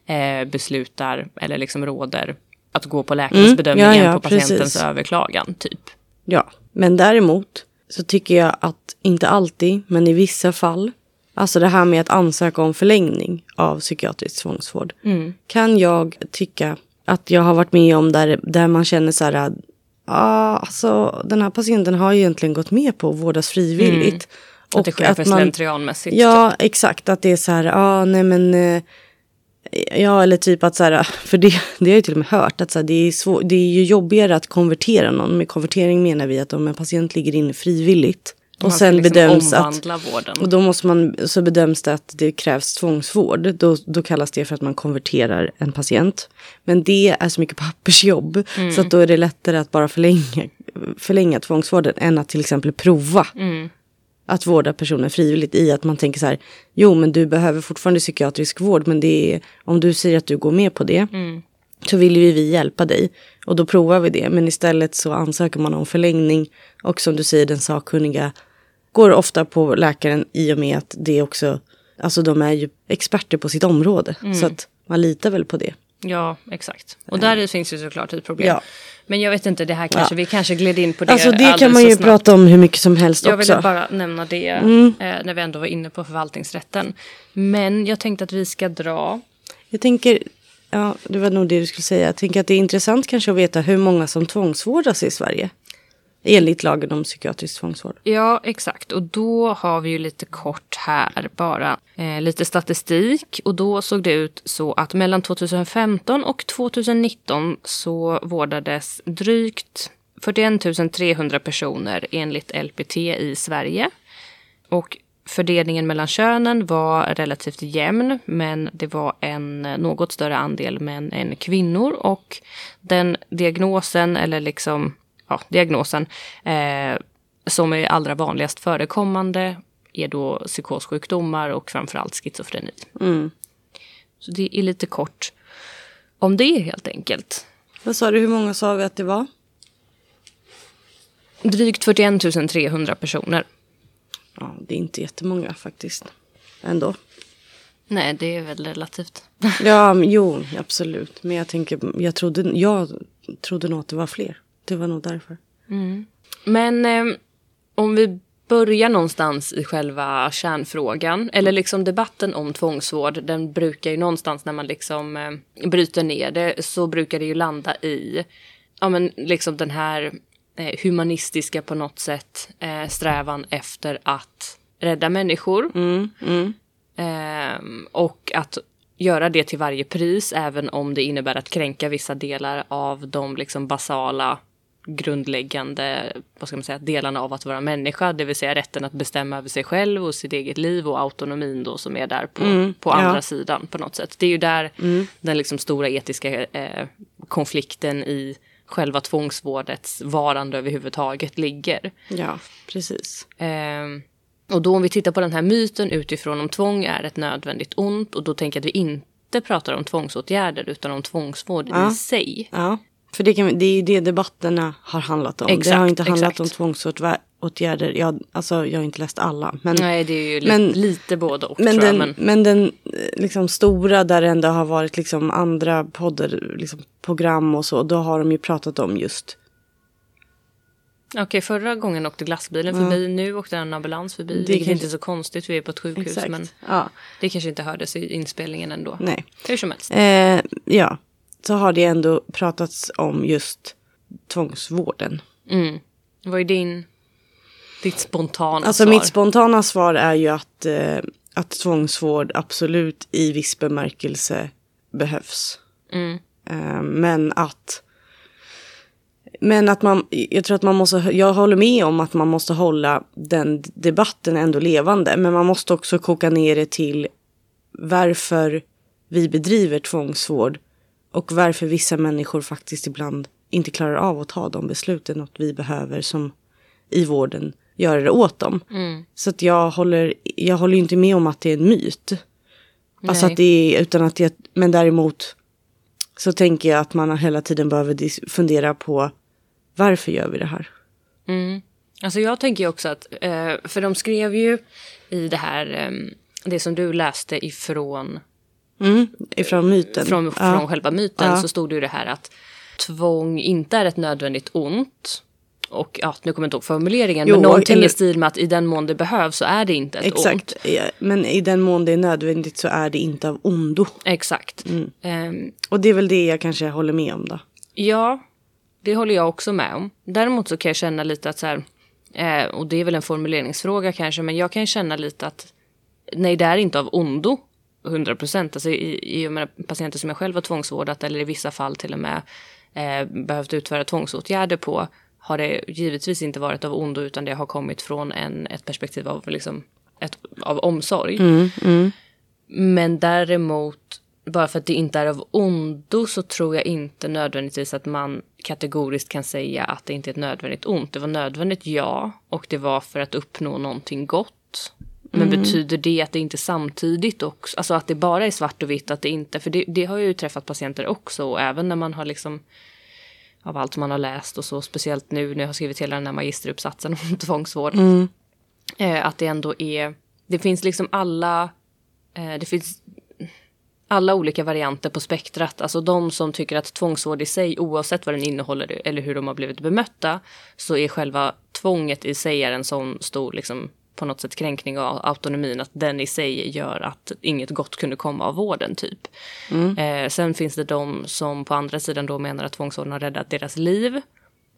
eh, beslutar eller liksom råder att gå på läkarens Mm, bedömning ja, än ja, på patientens precis. överklagan typ. Ja, men däremot så tycker jag att, inte alltid, men i vissa fall, alltså det här med att ansöka om förlängning av psykiatrisk tvångsvård, kan jag tycka att jag har varit med om där, där man känner så här, ah, alltså den här patienten har ju egentligen gått med på att vårdas frivilligt. Att det sker för slentrianmässigt. Ja, exakt. Att det är så här, ah, nej men... Ja, eller typ att så här, för det, det har jag till och med hört, att så här, det, är svår, det är ju jobbigare att konvertera någon. Med konvertering menar vi att om en patient ligger inne frivilligt och Man sen liksom bedöms att... vården. Och då måste man, så bedöms det att det krävs tvångsvård. Då, då kallas det för att man konverterar en patient. Men det är så mycket pappersjobb. Mm. Så att då är det lättare att bara förlänga, förlänga tvångsvården än att till exempel prova. Att vårda personer frivilligt i att man tänker så här, jo men du behöver fortfarande psykiatrisk vård men det är, om du säger att du går med på det så vill ju vi hjälpa dig och då provar vi det men istället så ansöker man om förlängning och som du säger den sakkunniga går ofta på läkaren i och med att det också, alltså de är ju experter på sitt område så att man litar väl på det. Ja, exakt. Och där finns ju såklart ett problem. Ja. Men jag vet inte, det här kanske, Ja. vi kanske gled in på det Alltså det kan man ju snabbt. prata om hur mycket som helst Jag också. ville bara nämna det Mm. eh, när vi ändå var inne på förvaltningsrätten. Men jag tänkte att vi ska dra... Jag tänker, ja det var nog det du skulle säga. Jag tänker att det är intressant kanske att veta hur många som tvångsvårdas i Sverige. Enligt lagen om psykiatrisk tvångsvård. Ja, exakt. Och då har vi ju lite kort här bara eh, lite statistik. Och då såg det ut så att mellan 2015 och 2019 så vårdades drygt 41 300 personer enligt LPT i Sverige. Och fördelningen mellan könen var relativt jämn, men det var en något större andel män än kvinnor. Och den diagnosen, eller liksom, ja, diagnosen, eh, som är allra vanligast förekommande är då psykossjukdomar och framförallt schizofreni. Så det är lite kort om det helt enkelt. Vad sa du, hur många sa vi att det var? Drygt 41 300 personer. Ja, det är inte jättemånga faktiskt. Ändå. Nej, det är väl relativt. Ja, jo, absolut. Men jag tänker, jag trodde, jag trodde nog att det var fler. Det var nog därför. Men eh, om vi börjar någonstans i själva kärnfrågan, eller liksom debatten om tvångsvård, den brukar ju någonstans när man liksom eh, bryter ner det, så brukar det ju landa i, ja men liksom den här eh, humanistiska på något sätt eh, strävan efter att rädda människor. Ehm, och att göra det till varje pris, även om det innebär att kränka vissa delar av de liksom basala grundläggande vad ska man säga, delarna av att vara människa, det vill säga rätten att bestämma över sig själv och sitt eget liv och autonomin då som är där på, på andra ja. sidan på något sätt. Det är ju där den liksom stora etiska eh, konflikten i själva tvångsvårdets varande överhuvudtaget ligger. Ja, precis. Ehm, och då om vi tittar på den här myten utifrån om tvång är ett nödvändigt ont och då tänker jag att vi inte pratar om tvångsåtgärder utan om tvångsvård Ja. i sig. Ja, för det, kan, det är ju det debatterna har handlat om. det Exakt, har inte handlat exakt. om tvångsåtgärder. Jag, alltså, jag har inte läst alla. Men, Nej, det är ju Men- lite både och men, den, Men, men den eh, liksom, stora där det ändå har varit liksom, andra poddar, liksom, program och så. Då har de ju pratat om just. Okej, förra gången åkte glassbilen förbi, nu åkte en ambulans förbi. vilket kanske- inte är så konstigt, vi är på ett sjukhus. Exakt. Men Ja, det kanske inte hördes i inspelningen ändå. nej. Hur som helst. Eh, ja, så har det ändå pratats om just tvångsvården. Mm. Vad är din, ditt spontana Alltså svar? mitt spontana svar är ju att, eh, att tvångsvård absolut i viss bemärkelse behövs. Mm. Eh, men att men att man, jag tror att man måste, jag håller med om att man måste hålla den debatten ändå levande. Men man måste också koka ner det till varför vi bedriver tvångsvård. Och varför vissa människor faktiskt ibland inte klarar av att ta de besluten och vi behöver som i vården göra det åt dem. Så att jag håller, jag håller inte med om att det är en myt. Alltså att det är, utan att jag, men däremot så tänker jag att man hela tiden behöver fundera på varför gör vi det här? Mm. Alltså jag tänker också att, eh, för de skrev ju i det här, eh, det som du läste ifrån Mm, ifrån myten. från, ja. från själva myten Ja. så stod det ju det här att tvång inte är ett nödvändigt ont. Och ja, nu kommer jag inte ihåg formuleringen, Jo, men någonting eller- i stil med att i den mån det behövs så är det inte ett ont. Exakt, men i den mån det är nödvändigt så är det inte av ondo. Exakt. Mm. Ehm, Och det är väl det jag kanske håller med om då. ja, det håller jag också med om. Däremot så kan jag känna lite att så här, eh, och det är väl en formuleringsfråga kanske, men jag kan känna lite att nej, det är inte av ondo. 100 procent. Alltså, i, i och med patienter som jag själv har tvångsvårdat eller i vissa fall till och med eh, behövt utföra tvångsåtgärder på har det givetvis inte varit av ondo utan det har kommit från en, ett perspektiv av, liksom, ett, av omsorg. Men däremot bara för att det inte är av ondo så tror jag inte nödvändigtvis att man kategoriskt kan säga att det inte är ett nödvändigt ont. Det var nödvändigt, ja, och det var för att uppnå någonting gott. Men mm. betyder det att det inte samtidigt också, alltså att det bara är svart och vitt, att det inte, för det, det har jag ju träffat patienter också, och även när man har liksom av allt man har läst och så, speciellt nu när jag har skrivit hela den här magisteruppsatsen om tvångsvård. Mm. Eh, att det ändå är, det finns liksom alla, eh, det finns alla olika varianter på spektrat. Alltså de som tycker att tvångsvård i sig, oavsett vad den innehåller eller hur de har blivit bemötta, så är själva tvånget i sig är en sån stor liksom, på något sätt kränkning av autonomin att den i sig gör att inget gott kunde komma av vården typ. Mm. Eh, sen finns det de som på andra sidan då menar att tvångsvården har räddat deras liv.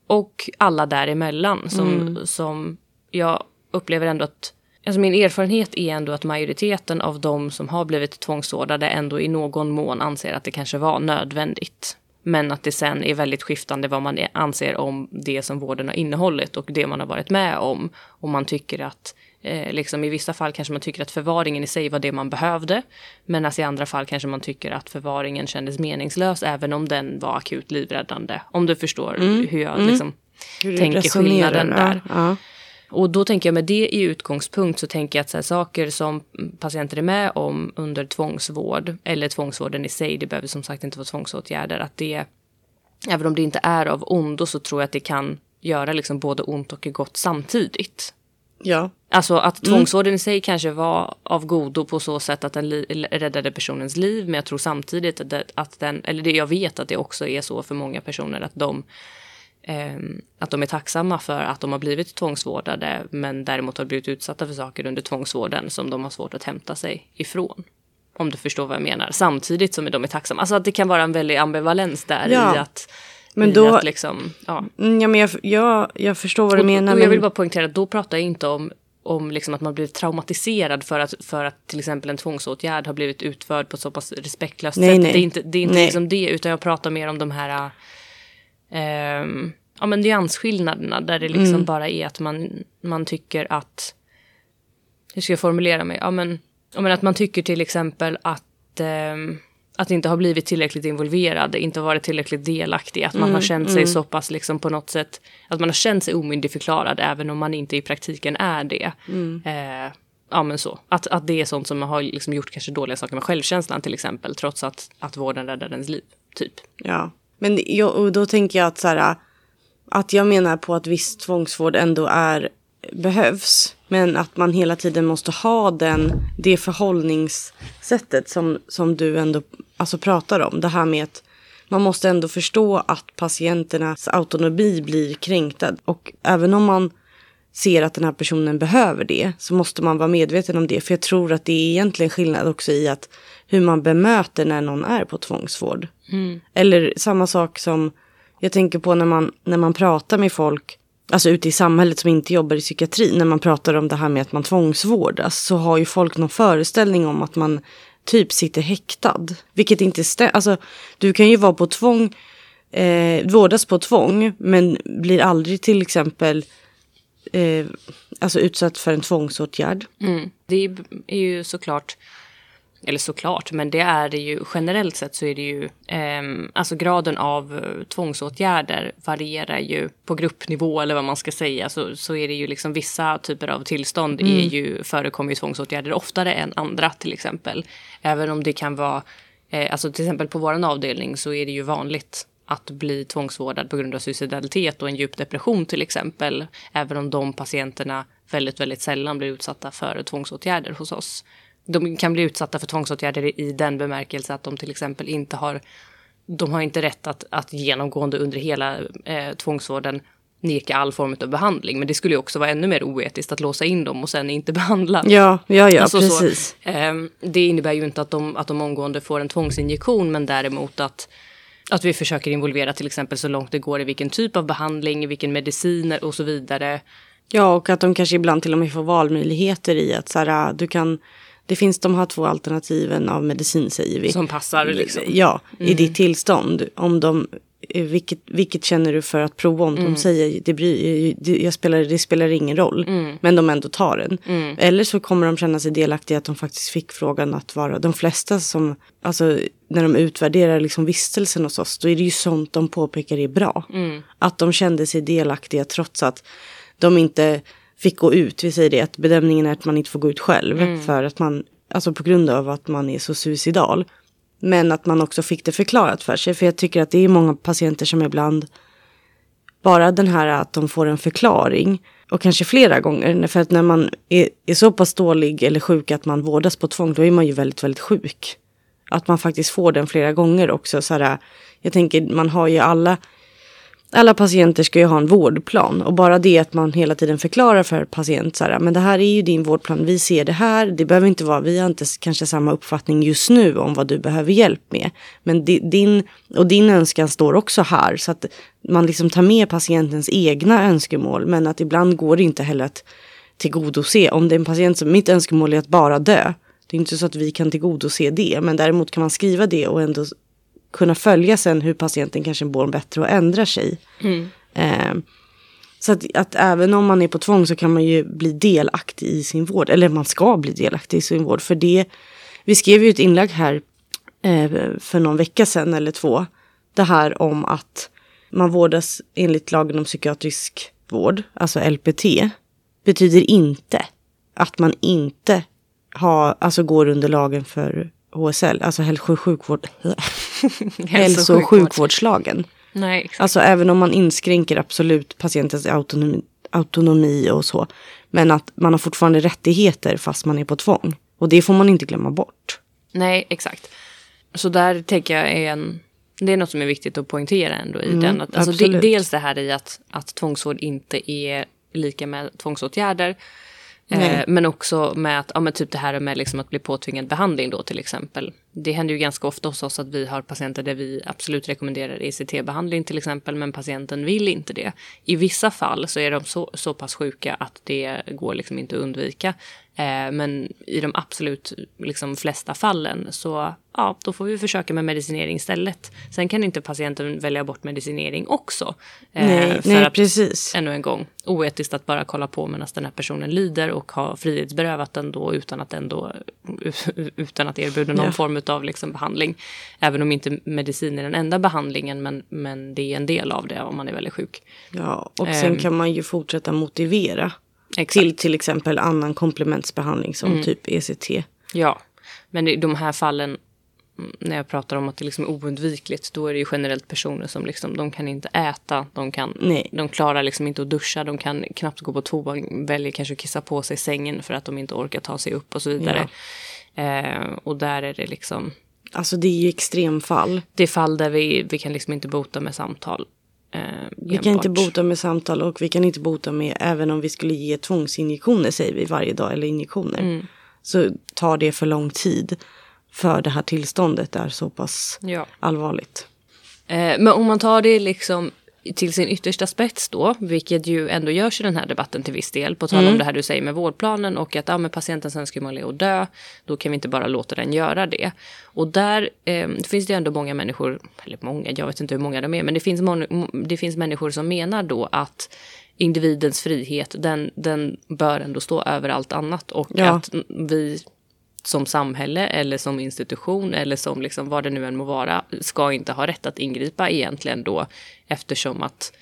Och alla däremellan som, mm. som jag upplever ändå att Alltså min erfarenhet är ändå att majoriteten av de som har blivit tvångsvårdade ändå i någon mån anser att det kanske var nödvändigt. Men att det sen är väldigt skiftande vad man anser om det som vården har innehållit och det man har varit med om. Och man tycker att Eh, liksom I vissa fall kanske man tycker att förvaringen i sig var det man behövde. Men alltså i andra fall kanske man tycker att förvaringen kändes meningslös även om den var akut livräddande. Om du förstår mm. hur jag mm. liksom, hur tänker skillnaden där. Ja. Och då tänker jag med det i utgångspunkt så tänker jag att här, saker som patienter är med om under tvångsvård eller tvångsvården i sig, det behöver som sagt inte vara tvångsåtgärder, att det, även om det inte är av ondo så tror jag att det kan göra liksom både ont och gott samtidigt. Ja. Alltså att mm. tvångsvården mm. i sig kanske var av godo på så sätt att den räddade personens liv. Men jag tror samtidigt att, det, att den, eller det, jag vet att det också är så för många personer att de, att de är tacksamma för att de har blivit tvångsvårdade. Men däremot har blivit utsatta för saker under tvångsvården som de har svårt att hämta sig ifrån. Om du förstår vad jag menar. Samtidigt som de är tacksamma. Alltså att det kan vara en väldig ambivalens där ja. i att men då, att liksom, ja. Mm, ja, men jag, jag, jag förstår vad du menar. Och jag vill bara poängtera att då pratar jag inte om, om liksom att man blivit traumatiserad för att, för att till exempel en tvångsåtgärd har blivit utförd på ett så pass respektlöst nej, sätt. Nej. Det är inte, det är inte liksom det, utan jag pratar mer om de här äh, ja, men nyansskillnaderna där det liksom mm. bara är att man, man tycker att, hur ska jag formulera mig, ja men, ja, men att man tycker till exempel att äh, att inte ha blivit tillräckligt involverad, inte varit tillräckligt delaktig, att man mm, har känt sig mm. så pass liksom på något sätt, att man har känt sig omyndigförklarad även om man inte i praktiken är det. Mm. Eh, ja men så, att, att det är sånt som har liksom gjort kanske dåliga saker med självkänslan till exempel, trots att, att vården räddade ens liv, typ. Ja, men jag, och då tänker jag att så här, att jag menar på att viss tvångsvård ändå är behövs. Men att man hela tiden måste ha den, det förhållningssättet som, som du ändå alltså, pratar om. Det här med att man måste ändå förstå att patienternas autonomi blir kränktad. Och även om man ser att den här personen behöver det så måste man vara medveten om det. För jag tror att det är egentligen skillnad också i att hur man bemöter när någon är på tvångsvård. Mm. Eller samma sak som jag tänker på när man, när man pratar med folk alltså ute i samhället som inte jobbar i psykiatri, när man pratar om det här med att man tvångsvårdas, så har ju folk någon föreställning om att man typ sitter häktad. Vilket inte stämmer. Alltså, du kan ju vara på tvång, eh, vårdas på tvång, men blir aldrig till exempel eh, alltså utsatt för en tvångsåtgärd. Mm. Det är ju såklart eller såklart, men det är det ju generellt sett så är det ju, eh, alltså graden av eh, tvångsåtgärder varierar ju på gruppnivå eller vad man ska säga. Så, så är det ju liksom vissa typer av tillstånd mm. är ju, förekommer ju tvångsåtgärder oftare än andra till exempel. Även om det kan vara, eh, alltså till exempel på våran avdelning så är det ju vanligt att bli tvångsvårdad på grund av suicidalitet och en djup depression till exempel. Även om de patienterna väldigt, väldigt sällan blir utsatta för tvångsåtgärder hos oss de kan bli utsatta för tvångsåtgärder i den bemärkelse att de till exempel inte har de har inte rätt att, att genomgående under hela eh, tvångsvården neka all form av behandling. Men det skulle ju också vara ännu mer oetiskt att låsa in dem och sen inte behandla. Ja, ja, ja, alltså precis. Så, eh, det innebär ju inte att de, att de omgående får en tvångsinjektion, men däremot att, att vi försöker involvera till exempel så långt det går i vilken typ av behandling, vilken mediciner och så vidare. Ja, och att de kanske ibland till och med får valmöjligheter i att så här, du kan det finns de här två alternativen av medicin säger vi. Som passar liksom. Ja, mm. i ditt tillstånd. Om de vilket, vilket känner du för att prova om? De säger det, bry, det, jag spelar, det spelar ingen roll. Men de ändå tar den. Eller så kommer de känna sig delaktiga att de faktiskt fick frågan att vara. De flesta som, alltså när de utvärderar liksom vistelsen hos oss, då är det ju sånt de påpekar är bra. Att de kände sig delaktiga trots att de inte fick gå ut. Vi säger det att bedömningen är att man inte får gå ut själv. För att man, alltså på grund av att man är så suicidal. Men att man också fick det förklarat för sig. För jag tycker att det är många patienter som ibland bara den här att de får en förklaring och kanske flera gånger. För att när man är, är så pass dålig eller sjuk att man vårdas på tvång, då är man ju väldigt, väldigt sjuk. Att man faktiskt får den flera gånger också. Så här, jag tänker, man har ju alla alla patienter ska ju ha en vårdplan och bara det att man hela tiden förklarar för patient så här, men det här är ju din vårdplan, vi ser det här, det behöver inte vara, vi har inte kanske samma uppfattning just nu om vad du behöver hjälp med. Men din, och din önskan står också här så att man liksom tar med patientens egna önskemål men att ibland går det inte heller att tillgodose. Om det är en patient som mitt önskemål är att bara dö, det är inte så att vi kan tillgodose det, men däremot kan man skriva det och ändå kunna följa sen hur patienten kanske mår bättre och ändrar sig. Mm. Eh, så att, att, även om man är på tvång så kan man ju bli delaktig i sin vård. Eller man ska bli delaktig i sin vård. För det, vi skrev ju ett inlägg här eh, för någon vecka sedan eller två. Det här om att man vårdas enligt lagen om psykiatrisk vård, alltså LPT. Betyder inte att man inte har, alltså går under lagen för HSL, alltså hälso och sjukvård. hälso och sjukvårdslagen. Nej, exakt. Alltså även om man inskränker absolut patientens autonomi, autonomi och så. Men att man har fortfarande rättigheter fast man är på tvång. Och det får man inte glömma bort. Nej, exakt. Så där tänker jag är en... Det är något som är viktigt att poängtera ändå i Mm, den. Att, alltså, de, dels det här i att, att tvångsvård inte är lika med tvångsåtgärder. Eh, men också med att, ja men typ det här med liksom att bli påtvingad behandling då till exempel. Det händer ju ganska ofta hos oss att vi har patienter där vi absolut rekommenderar ECT-behandling till exempel, men patienten vill inte det. I vissa fall så är de så, så pass sjuka att det går liksom inte att undvika. Eh, men i de absolut liksom flesta fallen så ja, då får vi försöka med medicinering istället. Sen kan inte patienten välja bort medicinering också. Eh, Nej, nej att- precis. ännu en gång, oetiskt att bara kolla på medan den här personen lider och ha frihetsberövat den då utan att, ändå, utan att erbjuda någon Ja. form av liksom behandling. Även om inte medicin är den enda behandlingen, men, men det är en del av det om man är väldigt sjuk. Ja, och sen Ehm. kan man ju fortsätta motivera. Exakt. Till till exempel annan komplementsbehandling som Mm. typ ECT. Ja, men i de här fallen mm, när jag pratar om att det liksom är oundvikligt, då är det ju generellt personer som liksom, de kan inte äta, de, kan, Nej. de klarar liksom inte att duscha, de kan knappt gå på toa, väljer kanske att kissa på sig sängen för att de inte orkar ta sig upp och så vidare. Eh, och där är det liksom, Alltså det är ju extremfall. det är fall där vi, vi kan liksom inte bota med samtal. Eh, Vi kan inte bota med samtal och vi kan inte bota med även om vi skulle ge tvångsinjektioner säger vi varje dag eller injektioner. Mm. Så tar det för lång tid. För det här tillståndet är så pass Ja. allvarligt. Eh, men om man tar det liksom till sin yttersta spets då, vilket ju ändå görs i den här debatten till viss del, på tal om det här du säger med vårdplanen och att ja, men patientens önskemål är att dö, då kan vi inte bara låta den göra det. Och där eh, finns det ju ändå många människor, eller många, jag vet inte hur många de är, men det finns, det finns människor som menar då att individens frihet, den, den bör ändå stå över allt annat och Ja. att vi som samhälle eller som institution eller som liksom vad det nu än må vara ska inte ha rätt att ingripa egentligen då eftersom att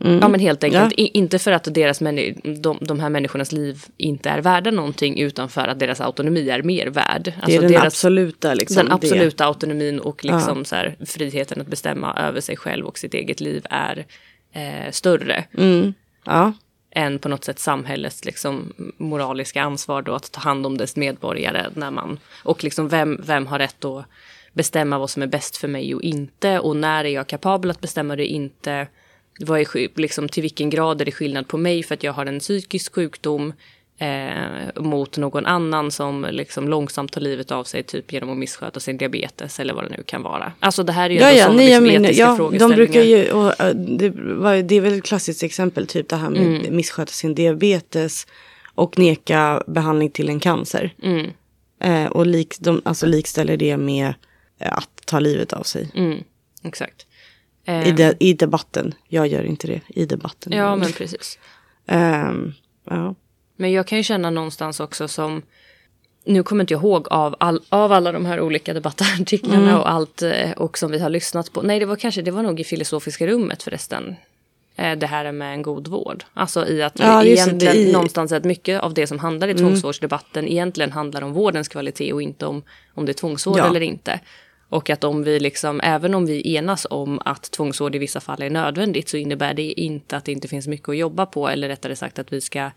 Ja men helt enkelt, Ja. inte för att deras de, de här människornas liv inte är värda någonting utan för att deras autonomi är mer värd. Det är Alltså den deras, absoluta liksom. den det. absoluta autonomin och liksom så här, friheten att bestämma över sig själv och sitt eget liv är eh, större Mm. Ja än på något sätt samhällets liksom, moraliska ansvar då att ta hand om dess medborgare. När man, och liksom vem, vem har rätt att bestämma vad som är bäst för mig och inte och när är jag kapabel att bestämma det inte. Vad är, liksom, till vilken grad är det skillnad på mig för att jag har en psykisk sjukdom eh, mot någon annan som liksom långsamt tar livet av sig typ genom att missköta sin diabetes eller vad det nu kan vara. Alltså det här är ju Ja, ja, sådana liksom, etiska ja, de frågeställningar. brukar ju, och, äh, det, var, det är väl ett klassiskt exempel, typ det här med Mm. missköta sin diabetes och neka behandling till en cancer. Mm, Eh, och lik, de alltså likställer det med eh, att ta livet av sig. mm, exakt. I, de, I debatten. Jag gör inte det i debatten. Ja, men precis. Um, ja. Men jag kan ju känna någonstans också som... Nu kommer inte jag ihåg av, all, av alla de här olika debattartiklarna Mm. och allt eh, och som vi har lyssnat på. Nej, det var kanske det var nog i Filosofiska rummet förresten. Eh, Det här med en god vård. Alltså i att Ja, egentligen det någonstans att mycket av det som handlar i Mm. tvångsvårdsdebatten egentligen handlar om vårdens kvalitet och inte om, om det är tvångsvård Ja. eller inte. Och att om vi liksom, även om vi enas om att tvångsvård i vissa fall är nödvändigt så innebär det inte att det inte finns mycket att jobba på. Eller rättare sagt att vi ska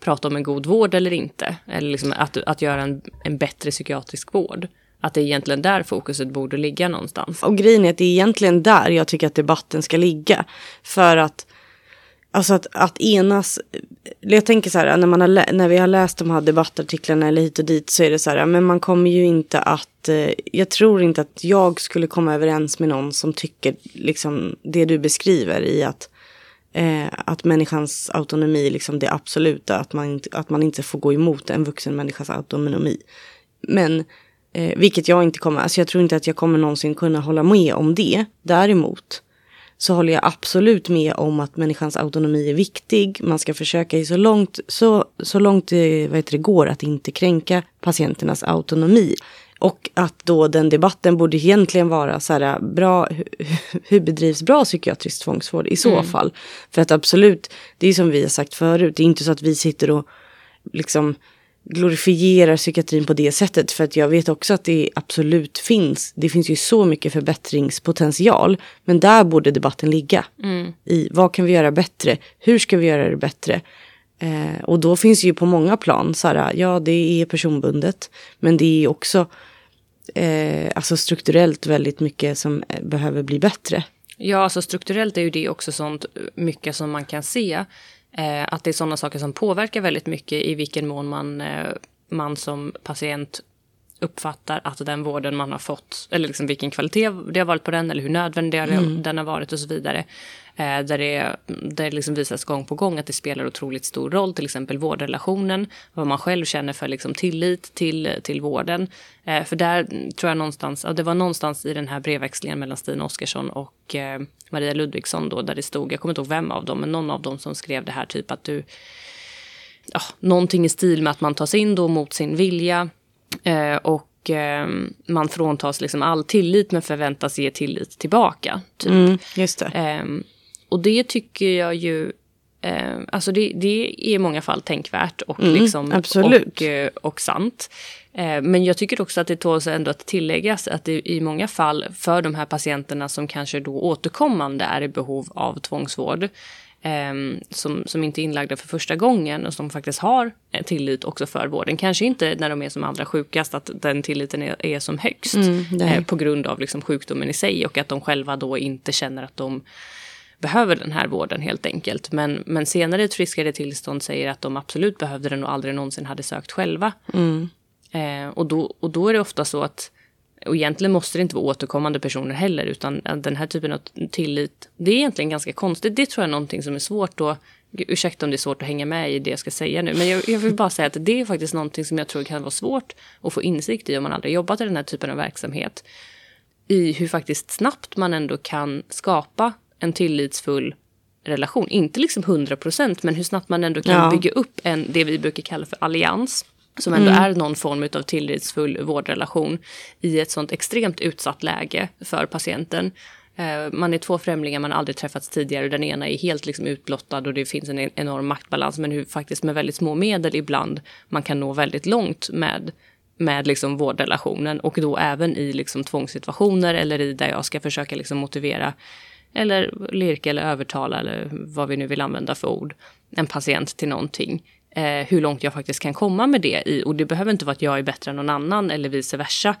prata om en god vård eller inte. Eller liksom att, att göra en, en bättre psykiatrisk vård. Att det är egentligen där fokuset borde ligga någonstans. Och grejen är att det är egentligen där jag tycker att debatten ska ligga. För att, alltså att, att enas, jag tänker så här, när, man har när vi har läst de här debattartiklarna eller hit och dit så är det så här, men man kommer ju inte att, eh, jag tror inte att jag skulle komma överens med någon som tycker liksom det du beskriver i att eh, att människans autonomi liksom det absoluta, att man, inte, att man inte får gå emot en vuxen människas autonomi. Men Eh, vilket jag inte kommer, alltså jag tror inte att jag kommer någonsin kunna hålla med om det. Däremot så håller jag absolut med om att människans autonomi är viktig. Man ska försöka i så långt, så, så långt eh, vad heter det går att inte kränka patienternas autonomi. Och att då den debatten borde egentligen vara så här bra, hur, bedrivs bra psykiatrisk tvångsvård i så fall? För att absolut, det är som vi har sagt förut, det är inte så att vi sitter och liksom glorifierar psykiatrin på det sättet. För att jag vet också att det absolut finns. Det finns ju så mycket förbättringspotential. Men där borde debatten ligga. I vad kan vi göra bättre? Hur ska vi göra det bättre? Eh, och då finns det ju på många plan. Så här, ja, det är personbundet. Men det är också eh, alltså strukturellt väldigt mycket som eh, behöver bli bättre. Ja, alltså strukturellt är ju det också sånt mycket som man kan se. Eh, att det är sådana saker som påverkar väldigt mycket i vilken mån man, eh, man som patient uppfattar att den vården man har fått, eller liksom vilken kvalitet det har varit på den, eller hur nödvändig den har varit och så vidare. Eh, där det, där det liksom visas gång på gång att det spelar otroligt stor roll, till exempel vårdrelationen, vad man själv känner för liksom tillit till, till vården. Eh, för där tror jag någonstans, ja, det var någonstans i den här brevväxlingen mellan Stina Oskarsson och eh, Maria Ludvigsson då, där det stod, jag kommer inte ihåg vem av dem, men någon av dem som skrev det här typ att du, ja, någonting i stil med att man tas in då mot sin vilja och man fråntas liksom all tillit men förväntas ge tillit tillbaka. Typ. Mm, just det. Och det tycker jag ju, eh, alltså det, det är i många fall tänkvärt och, liksom, Mm, absolut. och, eh, och sant. Eh, men jag tycker också att det tål sig ändå att tilläggas att det i många fall för de här patienterna som kanske då återkommande är i behov av tvångsvård, ehm, som, som inte är inlagda för första gången och som faktiskt har en tillit också för vården. Kanske inte när de är som allra sjukast, att den tilliten är, är som högst nej. eh, på grund av liksom sjukdomen i sig och att de själva då inte känner att de behöver den här vården helt enkelt. Men, men senare ett friskare tillstånd säger att de absolut behövde den och aldrig någonsin hade sökt själva. Eh, och, då, och då är det ofta så att, och egentligen måste det inte vara återkommande personer heller, utan att den här typen av tillit, det är egentligen ganska konstigt. Det tror jag är någonting som är svårt Gud, ursäkta om det är svårt att hänga med i det jag ska säga nu, men jag, jag vill bara säga att det är faktiskt någonting som jag tror kan vara svårt att få insikt i om man aldrig jobbat i den här typen av verksamhet. I hur faktiskt snabbt man ändå kan skapa en tillitsfull relation. Inte liksom 100 procent, men hur snabbt man ändå kan Ja. bygga upp en, det vi brukar kalla för allians. Som ändå är någon form av tillitsfull vårdrelation i ett sånt extremt utsatt läge för patienten. Eh, Man är två främlingar, man har aldrig träffats tidigare. Den ena är helt liksom utblottad och det finns en enorm maktbalans. Men hur faktiskt med väldigt små medel ibland man kan nå väldigt långt med, med liksom vårdrelationen. Och då även i liksom tvångssituationer eller i där jag ska försöka liksom motivera eller lirka eller övertala eller vad vi nu vill använda för ord, en patient till någonting. Eh, hur långt jag faktiskt kan komma med det i. Och det behöver inte vara att jag är bättre än någon annan eller vice versa.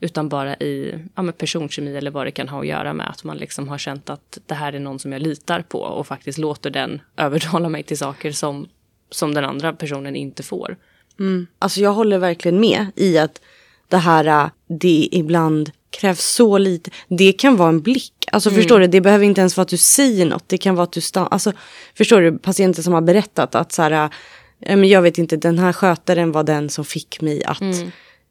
Utan bara i ja, med personkemi eller vad det kan ha att göra med att man liksom har känt att det här är någon som jag litar på och faktiskt låter den övertala mig till saker som, som den andra personen inte får. Mm. Alltså jag håller verkligen med i att det här, äh, det ibland krävs så lite. Det kan vara en blick. Alltså förstår du, det behöver inte ens vara att du säger något. Det kan vara att du stannar. Alltså förstår du, patienter som har berättat att så här, äh, men jag vet inte, den här skötaren var den som fick mig att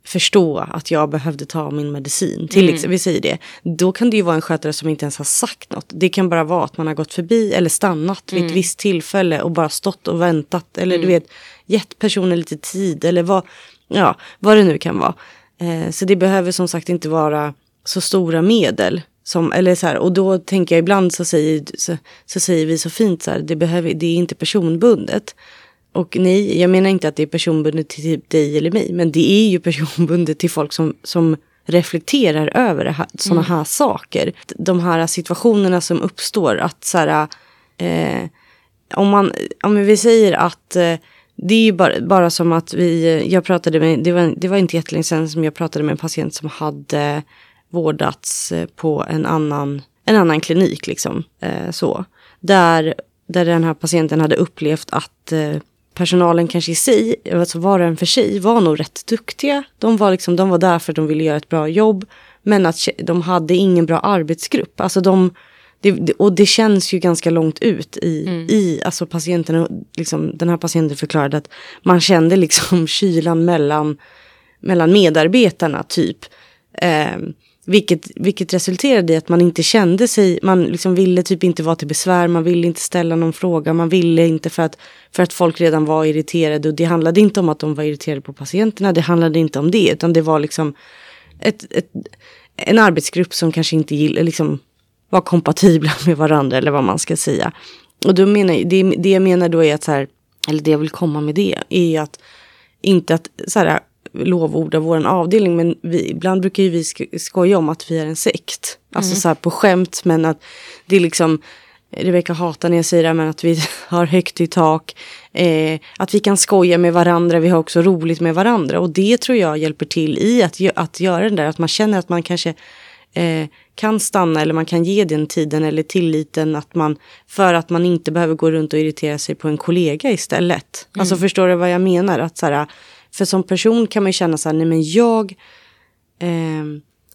förstå att jag behövde ta min medicin. Till mm. vi säger det. Då kan det ju vara en skötare som inte ens har sagt något. Det kan bara vara att man har gått förbi eller stannat vid ett mm. visst tillfälle och bara stått och väntat. Eller mm. du vet, gett personen lite tid eller vad, ja, vad det nu kan vara. Eh, så det behöver som sagt inte vara så stora medel. Som, eller så här, och då tänker jag ibland så säger, så, så säger vi så fint så här, det, behöver, det är inte personbundet. Och nej, jag menar inte att det är personbundet till typ dig eller mig, men det är ju personbundet till folk som, som reflekterar över det här, sådana mm. saker. De här situationerna som uppstår, att så här, eh, om, man, om vi säger att eh, det är ju bara, bara som att vi, jag pratade med, det var, det var inte jättelänge sedan som jag pratade med en patient som hade eh, vårdats eh, på en annan, en annan klinik. Liksom, eh, så. Där, där den här patienten hade upplevt att eh, personalen kanske i sig, alltså var och en för sig, var nog rätt duktiga. De var, liksom, de var där för att de ville göra ett bra jobb. Men att de hade ingen bra arbetsgrupp. Alltså de, det, och det känns ju ganska långt ut i, mm. i alltså patienten, liksom, den här patienten förklarade att man kände liksom kylan mellan, mellan medarbetarna typ. Eh, vilket, vilket resulterade i att man inte kände sig, man liksom ville typ inte vara till besvär, man ville inte ställa någon fråga, man ville inte för att, för att folk redan var irriterade. Och det handlade inte om att de var irriterade på patienterna, det handlade inte om det, utan det var liksom ett, ett, en arbetsgrupp som kanske inte gill, liksom, var kompatibla med varandra eller vad man ska säga. Och då menar, det, det jag menar då är att så här, eller det jag vill komma med det, är att inte att så här, lovorda vår avdelning. Men vi, ibland brukar ju vi skoja om att vi är en sekt. Alltså mm. så här på skämt men att det är liksom Rebecka hatar när jag säger det, men att vi har högt i tak. Eh, att vi kan skoja med varandra, vi har också roligt med varandra. Och det tror jag hjälper till i att, att göra det där, att man känner att man kanske eh, kan stanna eller man kan ge den tiden eller tilliten att man, för att man inte behöver gå runt och irritera sig på en kollega istället. Mm. Alltså förstår du vad jag menar? Att så här, för som person kan man känna så här, nej men jag, eh,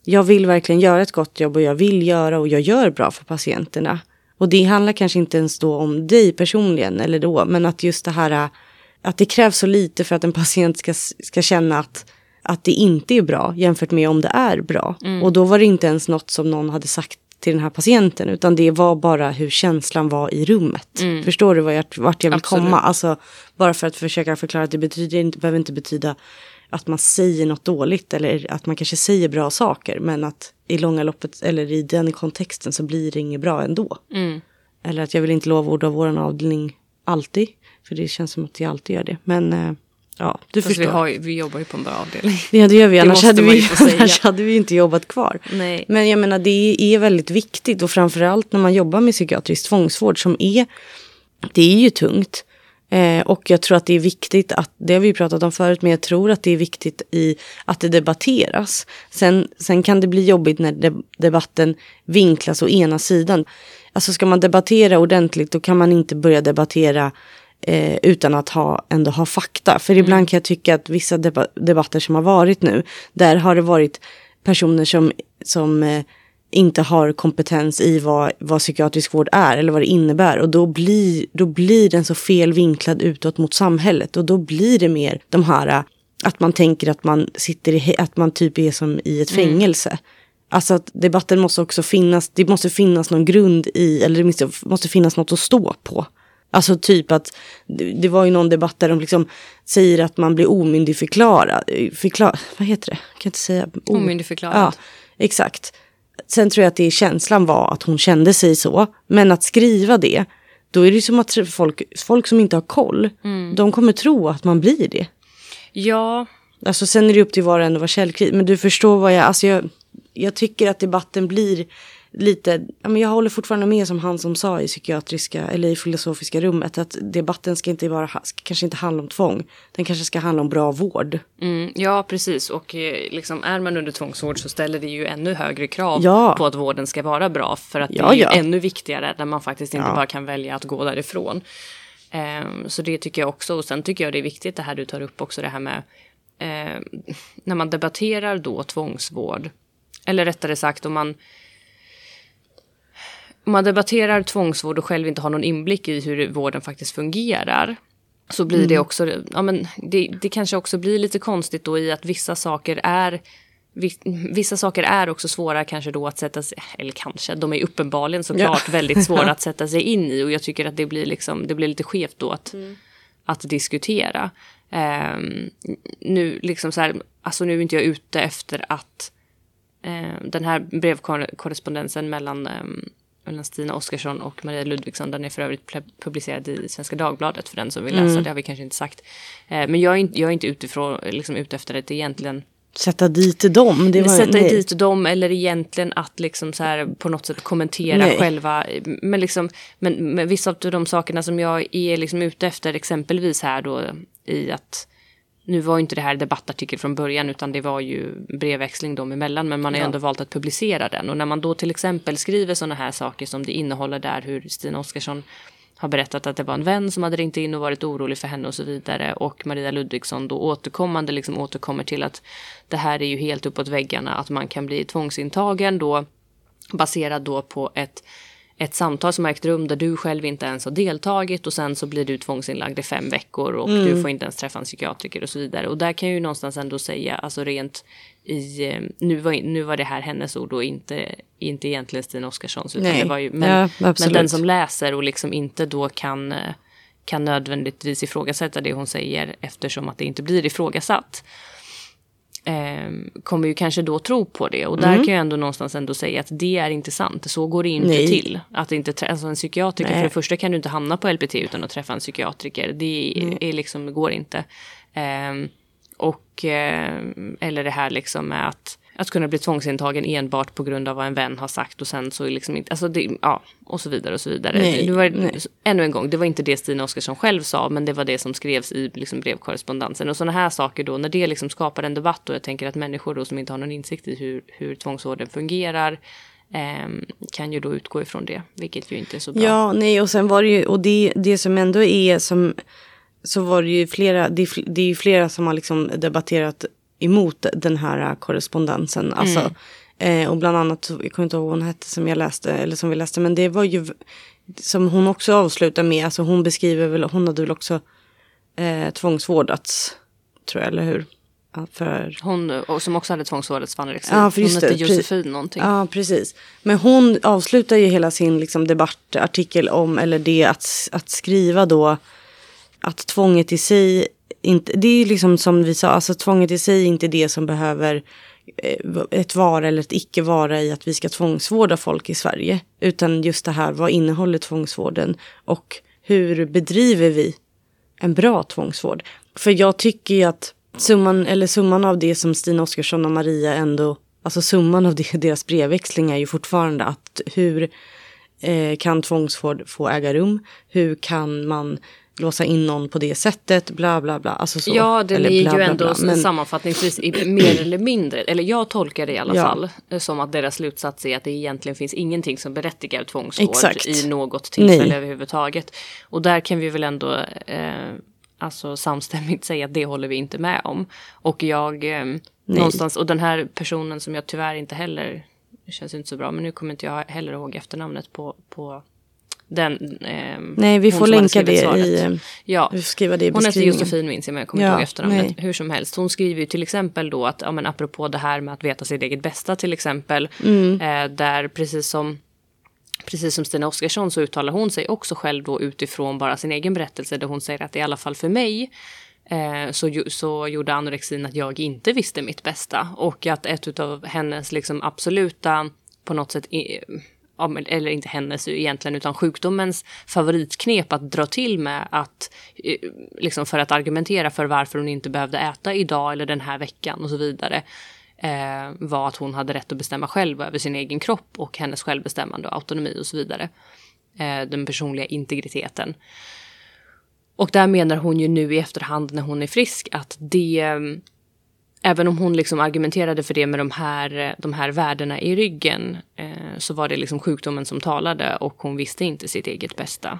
jag vill verkligen göra ett gott jobb och jag vill göra och jag gör bra för patienterna. Och det handlar kanske inte ens då om dig personligen eller då, men att just det här att det krävs så lite för att en patient ska, ska känna att, att det inte är bra jämfört med om det är bra. Mm. Och då var det inte ens något som någon hade sagt till den här patienten utan det var bara hur känslan var i rummet. Mm. Förstår du vad jag, vart jag vill Absolut. komma? Alltså, bara för att försöka förklara att det betyder inte, behöver inte betyda att man säger något dåligt eller att man kanske säger bra saker men att i långa loppet eller i den kontexten så blir det inget bra ändå. Mm. Eller att jag vill inte lovorda vår avdelning alltid för det känns som att jag alltid gör det. Men eh, Ja, du Fast förstår. Vi, har, vi jobbar ju på en bra avdelning. Ja, det gör vi. Annars, hade vi, annars hade vi inte jobbat kvar. Nej. Men jag menar, det är väldigt viktigt och framförallt när man jobbar med psykiatrisk tvångsvård som är, det är ju tungt. Eh, och jag tror att det är viktigt att, det har vi pratat om förut, men jag tror att det är viktigt i att det debatteras. Sen, sen kan det bli jobbigt när de, debatten vinklas å ena sidan. Alltså ska man debattera ordentligt då kan man inte börja debattera eh, utan att ha, ändå ha fakta. För ibland mm. kan jag tycka att vissa deba debatter som har varit nu, där har det varit personer som, som eh, inte har kompetens i vad, vad psykiatrisk vård är eller vad det innebär. Och då blir, då blir den så fel vinklad utåt mot samhället. Och då blir det mer de här att man tänker att man sitter i, att man typ är som i ett mm. fängelse. Mm. Alltså att debatten måste också finnas, det måste finnas någon grund i, eller det måste, måste finnas något att stå på. Alltså typ att det var ju någon debatt där de liksom säger att man blir omyndigförklarad. Förklar, vad heter det? Jag kan inte säga. O Omyndigförklarad. Ja, exakt. Sen tror jag att det känslan var att hon kände sig så. Men att skriva det, då är det som att folk, folk som inte har koll, mm. de kommer tro att man blir det. Ja. Alltså sen är det upp till var och en att vara källkritisk. Men du förstår vad jag, alltså jag, jag tycker att debatten blir lite, jag håller fortfarande med som han som sa i psykiatriska eller i filosofiska rummet att debatten ska inte ska kanske inte handla om tvång. Den kanske ska handla om bra vård. Mm, ja, precis. Och eh, liksom, är man under tvångsvård så ställer det ju ännu högre krav ja. på att vården ska vara bra. För att ja, det är ja. ännu viktigare när man faktiskt inte bara kan välja att gå därifrån. Um, så det tycker jag också. Och sen tycker jag det är viktigt det här du tar upp också det här med uh, när man debatterar då tvångsvård. Eller rättare sagt om man man debatterar tvångsvård och själv inte har någon inblick i hur vården faktiskt fungerar så blir det också, ja men det, det kanske också blir lite konstigt då i att vissa saker är Vissa saker är också svåra kanske då att sätta sig, eller kanske, de är uppenbarligen såklart ja. väldigt svåra att sätta sig in i och jag tycker att det blir liksom, det blir lite skevt då att, mm. att diskutera. Um, nu liksom så här, alltså nu är inte jag ute efter att uh, den här brevkorrespondensen mellan um, mellan Stina Oskarsson och Maria Ludvigsson. Den är för övrigt publicerad i Svenska Dagbladet för den som vill läsa. Mm. Det har vi kanske inte sagt. Eh, men jag är, inte, jag är inte utifrån, liksom, ute efter att egentligen Sätta dit dem? Det var, sätta nej. dit dem eller egentligen att liksom så här på något sätt kommentera nej. själva. Men, liksom, men, men vissa av de sakerna som jag är liksom ute efter, exempelvis här då i att nu var inte det här debattartikel från början utan det var ju brevväxling dem emellan men man har ja. ändå valt att publicera den. Och när man då till exempel skriver sådana här saker som det innehåller där hur Stina Oskarsson har berättat att det var en vän som hade ringt in och varit orolig för henne och så vidare. Och Maria Ludvigsson då återkommande liksom återkommer till att det här är ju helt uppåt väggarna att man kan bli tvångsintagen då baserad då på ett ett samtal som har ägt rum där du själv inte ens har deltagit och sen så blir du tvångsinlagd i fem veckor och mm. du får inte ens träffa en psykiatriker och så vidare. Och där kan jag ju någonstans ändå säga, alltså rent i, eh, nu var, nu var det här hennes ord och inte, inte egentligen Stina Oskarssons. Utan det var ju, men, ja, men den som läser och liksom inte då kan, eh, kan nödvändigtvis ifrågasätta det hon säger eftersom att det inte blir ifrågasatt eh, kommer ju kanske då tro på det. Och där mm. kan jag ändå någonstans ändå säga att det är inte sant. Så går det inte Nej. till. Att inte alltså en psykiatriker, Nej. för det första kan du inte hamna på LPT utan att träffa en psykiatriker. Det mm. är liksom, går inte. Eh, och, eh, eller det här liksom med att att kunna bli tvångsintagen enbart på grund av vad en vän har sagt och sen så liksom inte, alltså det, ja, och så vidare och så vidare. Nej, det var, nej. Ännu en gång, det var inte det Stina Oskarsson själv sa, men det var det som skrevs i liksom brevkorrespondensen. Och sådana här saker då, när det liksom skapar en debatt och jag tänker att människor då som inte har någon insikt i hur, hur tvångsvården fungerar, eh, kan ju då utgå ifrån det, vilket ju inte är så bra. Ja, nej, och sen var det ju, och det, det som ändå är som, så var det ju flera, det, det är ju flera som har liksom debatterat emot den här korrespondensen. Mm. Alltså, eh, och bland annat, jag kommer inte ihåg vad hon hette som jag läste, eller som vi läste, men det var ju som hon också avslutar med, alltså hon beskriver väl, hon hade väl också eh, tvångsvårdats, tror jag, eller hur? Ja, för... Hon som också hade tvångsvårdats för anorexi. Ja, för hon hette Josefin någonting. Ja, precis. Men hon avslutar ju hela sin liksom, debattartikel om, eller det att, att skriva då, att tvånget i sig inte, det är liksom som vi sa, alltså tvånget i sig är inte det som behöver eh, ett vara eller ett icke vara i att vi ska tvångsvårda folk i Sverige. Utan just det här, vad innehåller tvångsvården och hur bedriver vi en bra tvångsvård? För jag tycker ju att summan, eller summan av det som Stina Oskarsson och Maria ändå, alltså summan av det, deras brevväxling är ju fortfarande att hur eh, kan tvångsvård få äga rum? Hur kan man låsa in någon på det sättet, bla bla bla. Alltså så. Ja, det är ju bla, ändå bla, bla. Men... sammanfattningsvis mer eller mindre, eller jag tolkar det i alla ja. fall eh, som att deras slutsats är att det egentligen finns ingenting som berättigar tvångsvård Exakt. i något tillfälle Nej. överhuvudtaget. Och där kan vi väl ändå eh, alltså samstämmigt säga att det håller vi inte med om. Och jag eh, någonstans, och den här personen som jag tyvärr inte heller, det känns inte så bra, men nu kommer inte jag heller ihåg efternamnet på, på den, eh, nej, vi får länka det svaret. i... Ja. Vi får skriva det i hon heter Josefin minns jag, men jag kommer ja, inte ihåg efternamnet. Hur som helst, hon skriver ju till exempel då att, ja men apropå det här med att veta sitt eget bästa till exempel. Mm. Eh, där precis som Precis som Stina Oskarsson så uttalar hon sig också själv då utifrån bara sin egen berättelse där hon säger att i alla fall för mig eh, så, så gjorde anorexin att jag inte visste mitt bästa och att ett av hennes liksom absoluta på något sätt eller inte hennes egentligen, utan sjukdomens favoritknep att dra till med att, eh, liksom för att argumentera för varför hon inte behövde äta idag eller den här veckan och så vidare, eh, var att hon hade rätt att bestämma själv över sin egen kropp och hennes självbestämmande och autonomi och så vidare. Eh, den personliga integriteten. Och där menar hon ju nu i efterhand när hon är frisk att det även om hon liksom argumenterade för det med de här, de här värdena i ryggen eh, så var det liksom sjukdomen som talade och hon visste inte sitt eget bästa.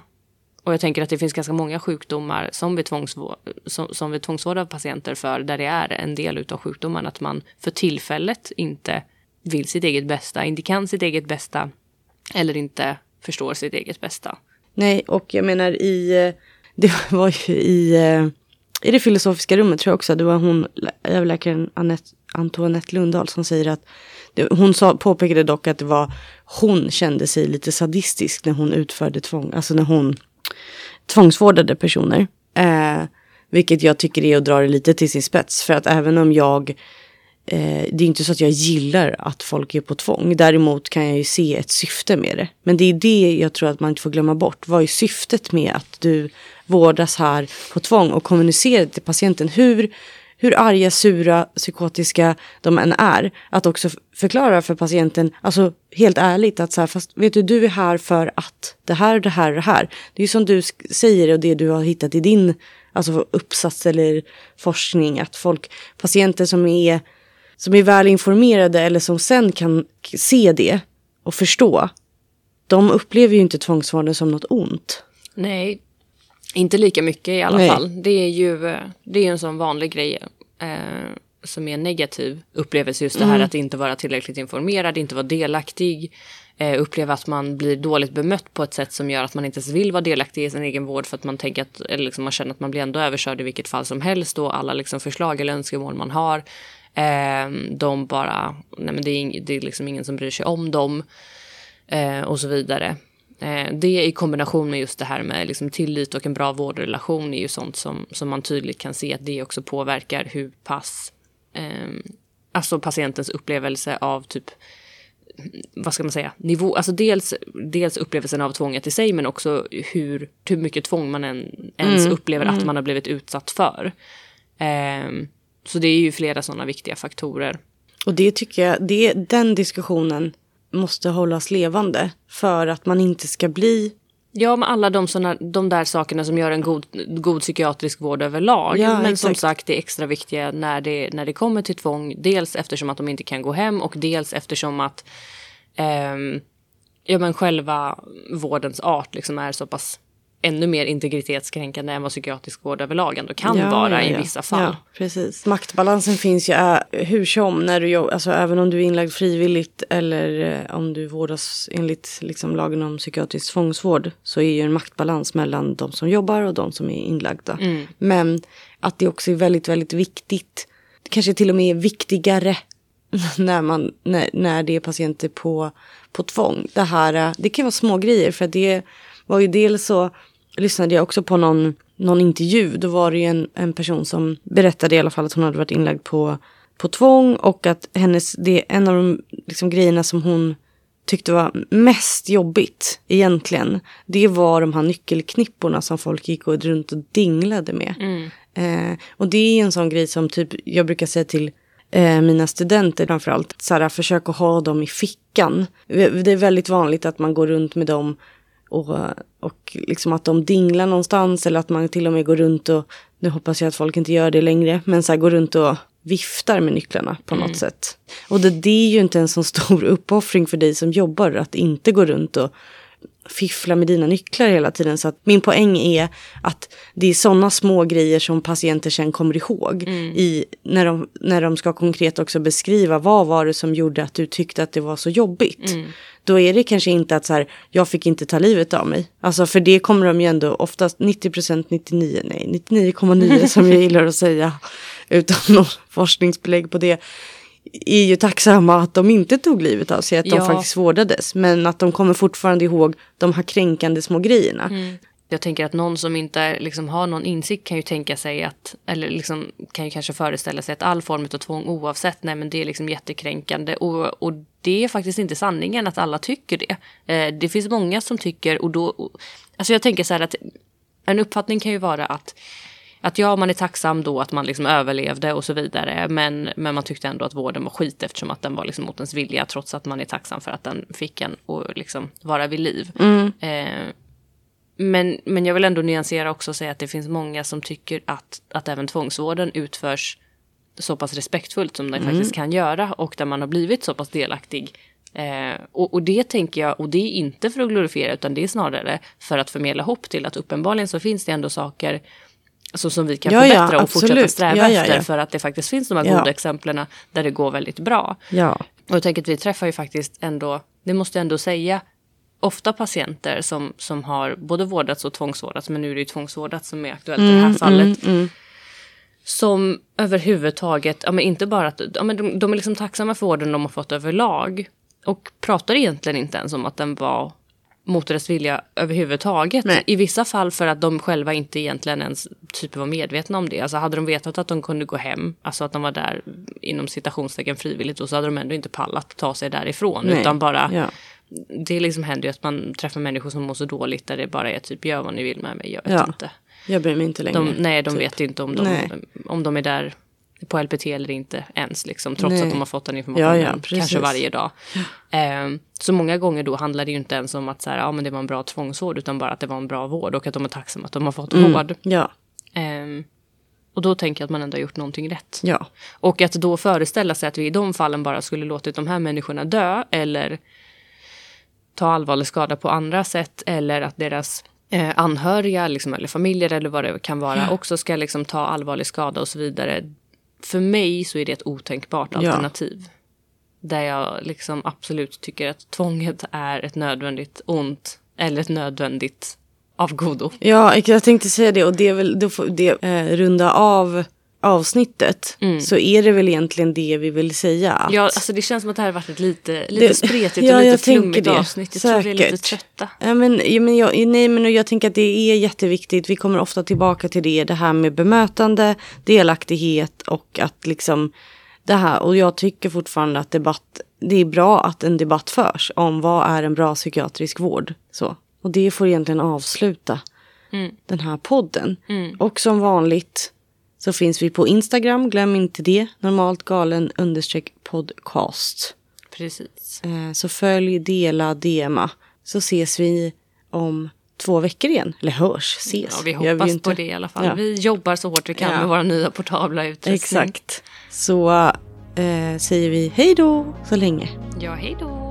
Och jag tänker att det finns ganska många sjukdomar som vi, tvångsvård, som, som vi tvångsvårdar patienter för där det är en del av sjukdomen att man för tillfället inte vill sitt eget bästa, inte kan sitt eget bästa eller inte förstår sitt eget bästa. Nej, och jag menar i eh, det var ju i, eh, i det filosofiska rummet tror jag också. Det var hon, överläkaren Annette, Antoinette Lundahl som säger att hon sa, påpekade dock att det var hon kände sig lite sadistisk när hon utförde tvång, alltså när hon tvångsvårdade personer. Eh, vilket jag tycker är att dra det lite till sin spets. För att även om jag eh, det är inte så att jag gillar att folk är på tvång. Däremot kan jag ju se ett syfte med det. Men det är det jag tror att man inte får glömma bort. Vad är syftet med att du vårdas här på tvång och kommunicera till patienten? Hur, hur arga, sura, psykotiska de än är. Att också förklara för patienten, alltså helt ärligt att så här, fast vet du, du är här för att det här, det här, det här. Det är ju som du säger och det du har hittat i din alltså uppsats eller forskning. Att folk, patienter som är, som är väl informerade eller som sen kan se det och förstå. De upplever ju inte tvångsvården som något ont. Nej, inte lika mycket i alla Nej. fall. Det är ju eh, det är en sån vanlig grej eh, som är en negativ upplevelse. Just det här mm. att inte vara tillräckligt informerad, inte vara delaktig. Eh, uppleva att man blir dåligt bemött på ett sätt som gör att man inte ens vill vara delaktig i sin egen vård för att man tänker att eller liksom man känner att man blir ändå överkörd i vilket fall som helst och alla liksom förslag eller önskemål man har. Eh, de bara, nej men det är, det är liksom ingen som bryr sig om dem eh, och så vidare. Eh, det i kombination med just det här med liksom tillit och en bra vårdrelation är ju sånt som, som man tydligt kan se att det också påverkar hur pass, eh, alltså patientens upplevelse av typ vad ska man säga, nivå, alltså dels, dels upplevelsen av tvånget i sig men också hur, hur mycket tvång man än, ens mm, upplever mm. att man har blivit utsatt för. Eh, så det är ju flera sådana viktiga faktorer. Och det tycker jag, det, den diskussionen måste hållas levande för att man inte ska bli Ja, med alla de, såna, de där sakerna som gör en god, god psykiatrisk vård överlag. Ja, Men exakt. som sagt, det är extra viktiga när det, när det kommer till tvång. Dels eftersom att de inte kan gå hem och dels eftersom att eh, ja, men själva vårdens art liksom är så pass ännu mer integritetskränkande än vad psykiatrisk vård överlag ändå kan ja, vara ja, i vissa fall. Ja, precis. Maktbalansen finns ju äh, hur som när du jobbar, alltså även om du är inlagd frivilligt eller äh, om du vårdas enligt liksom, lagen om psykiatrisk tvångsvård så är ju en maktbalans mellan de som jobbar och de som är inlagda. Mm. Men att det också är väldigt, väldigt viktigt, kanske till och med viktigare när, man, när, när det är patienter på, på tvång. Det här, äh, det kan vara små grejer för det var ju dels så lyssnade jag också på någon, någon intervju. Då var det ju en, en person som berättade i alla fall att hon hade varit inlagd på, på tvång och att hennes, det en av de liksom, grejerna som hon tyckte var mest jobbigt egentligen. Det var de här nyckelknipporna som folk gick runt och dinglade med. Mm. Eh, och det är en sån grej som typ jag brukar säga till eh, mina studenter framförallt. Så här, försök att ha dem i fickan. Det är väldigt vanligt att man går runt med dem och, och liksom att de dinglar någonstans eller att man till och med går runt och, nu hoppas jag att folk inte gör det längre, men så här går runt och viftar med nycklarna på mm. något sätt. Och det, det är ju inte en så stor uppoffring för dig som jobbar att inte gå runt och fiffla med dina nycklar hela tiden. Så att min poäng är att det är sådana små grejer som patienter sen kommer ihåg. Mm. I, när, de, när de ska konkret också beskriva vad var det som gjorde att du tyckte att det var så jobbigt. Mm. Då är det kanske inte att så här, jag fick inte ta livet av mig. Alltså för det kommer de ju ändå oftast 90 procent, 99, nej 99,9 som jag gillar att säga. Utan någon forskningsbelägg på det är ju tacksamma att de inte tog livet av sig, att ja. de faktiskt vårdades. Men att de kommer fortfarande ihåg de här kränkande små grejerna. Mm. Jag tänker att någon som inte liksom har någon insikt kan ju tänka sig att, eller liksom kan ju kanske föreställa sig att all form av tvång oavsett, nej men det är liksom jättekränkande. Och, och det är faktiskt inte sanningen att alla tycker det. Eh, det finns många som tycker, och då, och, alltså jag tänker så här att en uppfattning kan ju vara att att ja, man är tacksam då att man liksom överlevde och så vidare. Men, men man tyckte ändå att vården var skit eftersom att den var liksom mot ens vilja. Trots att man är tacksam för att den fick en att liksom vara vid liv. Mm. Eh, men, men jag vill ändå nyansera också och säga att det finns många som tycker att, att även tvångsvården utförs så pass respektfullt som den mm. faktiskt kan göra och där man har blivit så pass delaktig. Eh, och, och, det tänker jag, och det är inte för att glorifiera utan det är snarare för att förmedla hopp till att uppenbarligen så finns det ändå saker så som vi kan ja, förbättra ja, och fortsätta sträva ja, efter för att det faktiskt finns de här goda exemplen där det går väldigt bra. Och jag tänker att vi träffar ju faktiskt ändå, det måste jag ändå säga, ofta patienter som, som har både vårdats och tvångsvårdats, men nu är det ju tvångsvårdats som är aktuellt i det här fallet. Mm, mm. Som överhuvudtaget, ja, men inte bara att ja, men de, de är liksom tacksamma för vården de har fått överlag. Och pratar egentligen inte ens om att den var mot deras vilja överhuvudtaget. Nej. I vissa fall för att de själva inte egentligen ens typ var medvetna om det. Alltså hade de vetat att de kunde gå hem, alltså att de var där inom citationstecken frivilligt, då så hade de ändå inte pallat ta sig därifrån. Nej. Utan bara, Ja. det liksom händer ju att man träffar människor som mår så dåligt där det bara är typ gör vad ni vill med mig, jag vet Ja. inte. Jag bryr mig inte längre. De, nej, de typ. vet inte om de, Nej. om de är där på LPT eller inte ens, liksom, trots Nej. att de har fått den informationen Ja, ja, kanske varje dag. Ehm, så många gånger då handlar det ju inte ens om att så här, ja, men det var en bra tvångsvård, utan bara att det var en bra vård och att de är tacksamma att de har fått Mm. vård. Ja, Ehm, och då tänker jag att man ändå har gjort någonting rätt. ja. Och att då föreställa sig att vi i de fallen bara skulle låtit de här människorna dö eller ta allvarlig skada på andra sätt eller att deras eh, anhöriga liksom, eller familjer eller vad det kan vara också ska liksom, ta allvarlig skada och så vidare. För mig så är det ett otänkbart Ja. alternativ. Där jag liksom absolut tycker att tvånget är ett nödvändigt ont eller ett nödvändigt av godo. Ja, jag tänkte säga det och det är väl, då får det eh, runda av avsnittet. Så är det väl egentligen det vi vill säga. Att, Mm. Ja, alltså det känns som att det här har varit ett lite, lite Det- spretigt ja, och jag lite flummigt avsnitt. Jag tror vi är lite Säkert. trötta. Ja, men, ja, men jag, nej, men jag tänker att det är jätteviktigt. Vi kommer ofta tillbaka till det. Det här med bemötande, delaktighet och att liksom det här. Och jag tycker fortfarande att debatt, det är bra att en debatt förs om vad är en bra psykiatrisk vård. Så. Och det får egentligen avsluta den här podden. Och som vanligt så finns vi på Instagram, glöm inte det. Normalt galen understreck podcast. Precis. Eh, Så följ, dela, DMa. Så ses vi om två veckor igen. Eller hörs, ses. Ja, vi hoppas inte. på det i alla fall. Ja. Vi jobbar så hårt vi kan Ja. med våra nya portabla utrustning. Exakt. Så eh, säger vi hej då så länge. Ja, hej då.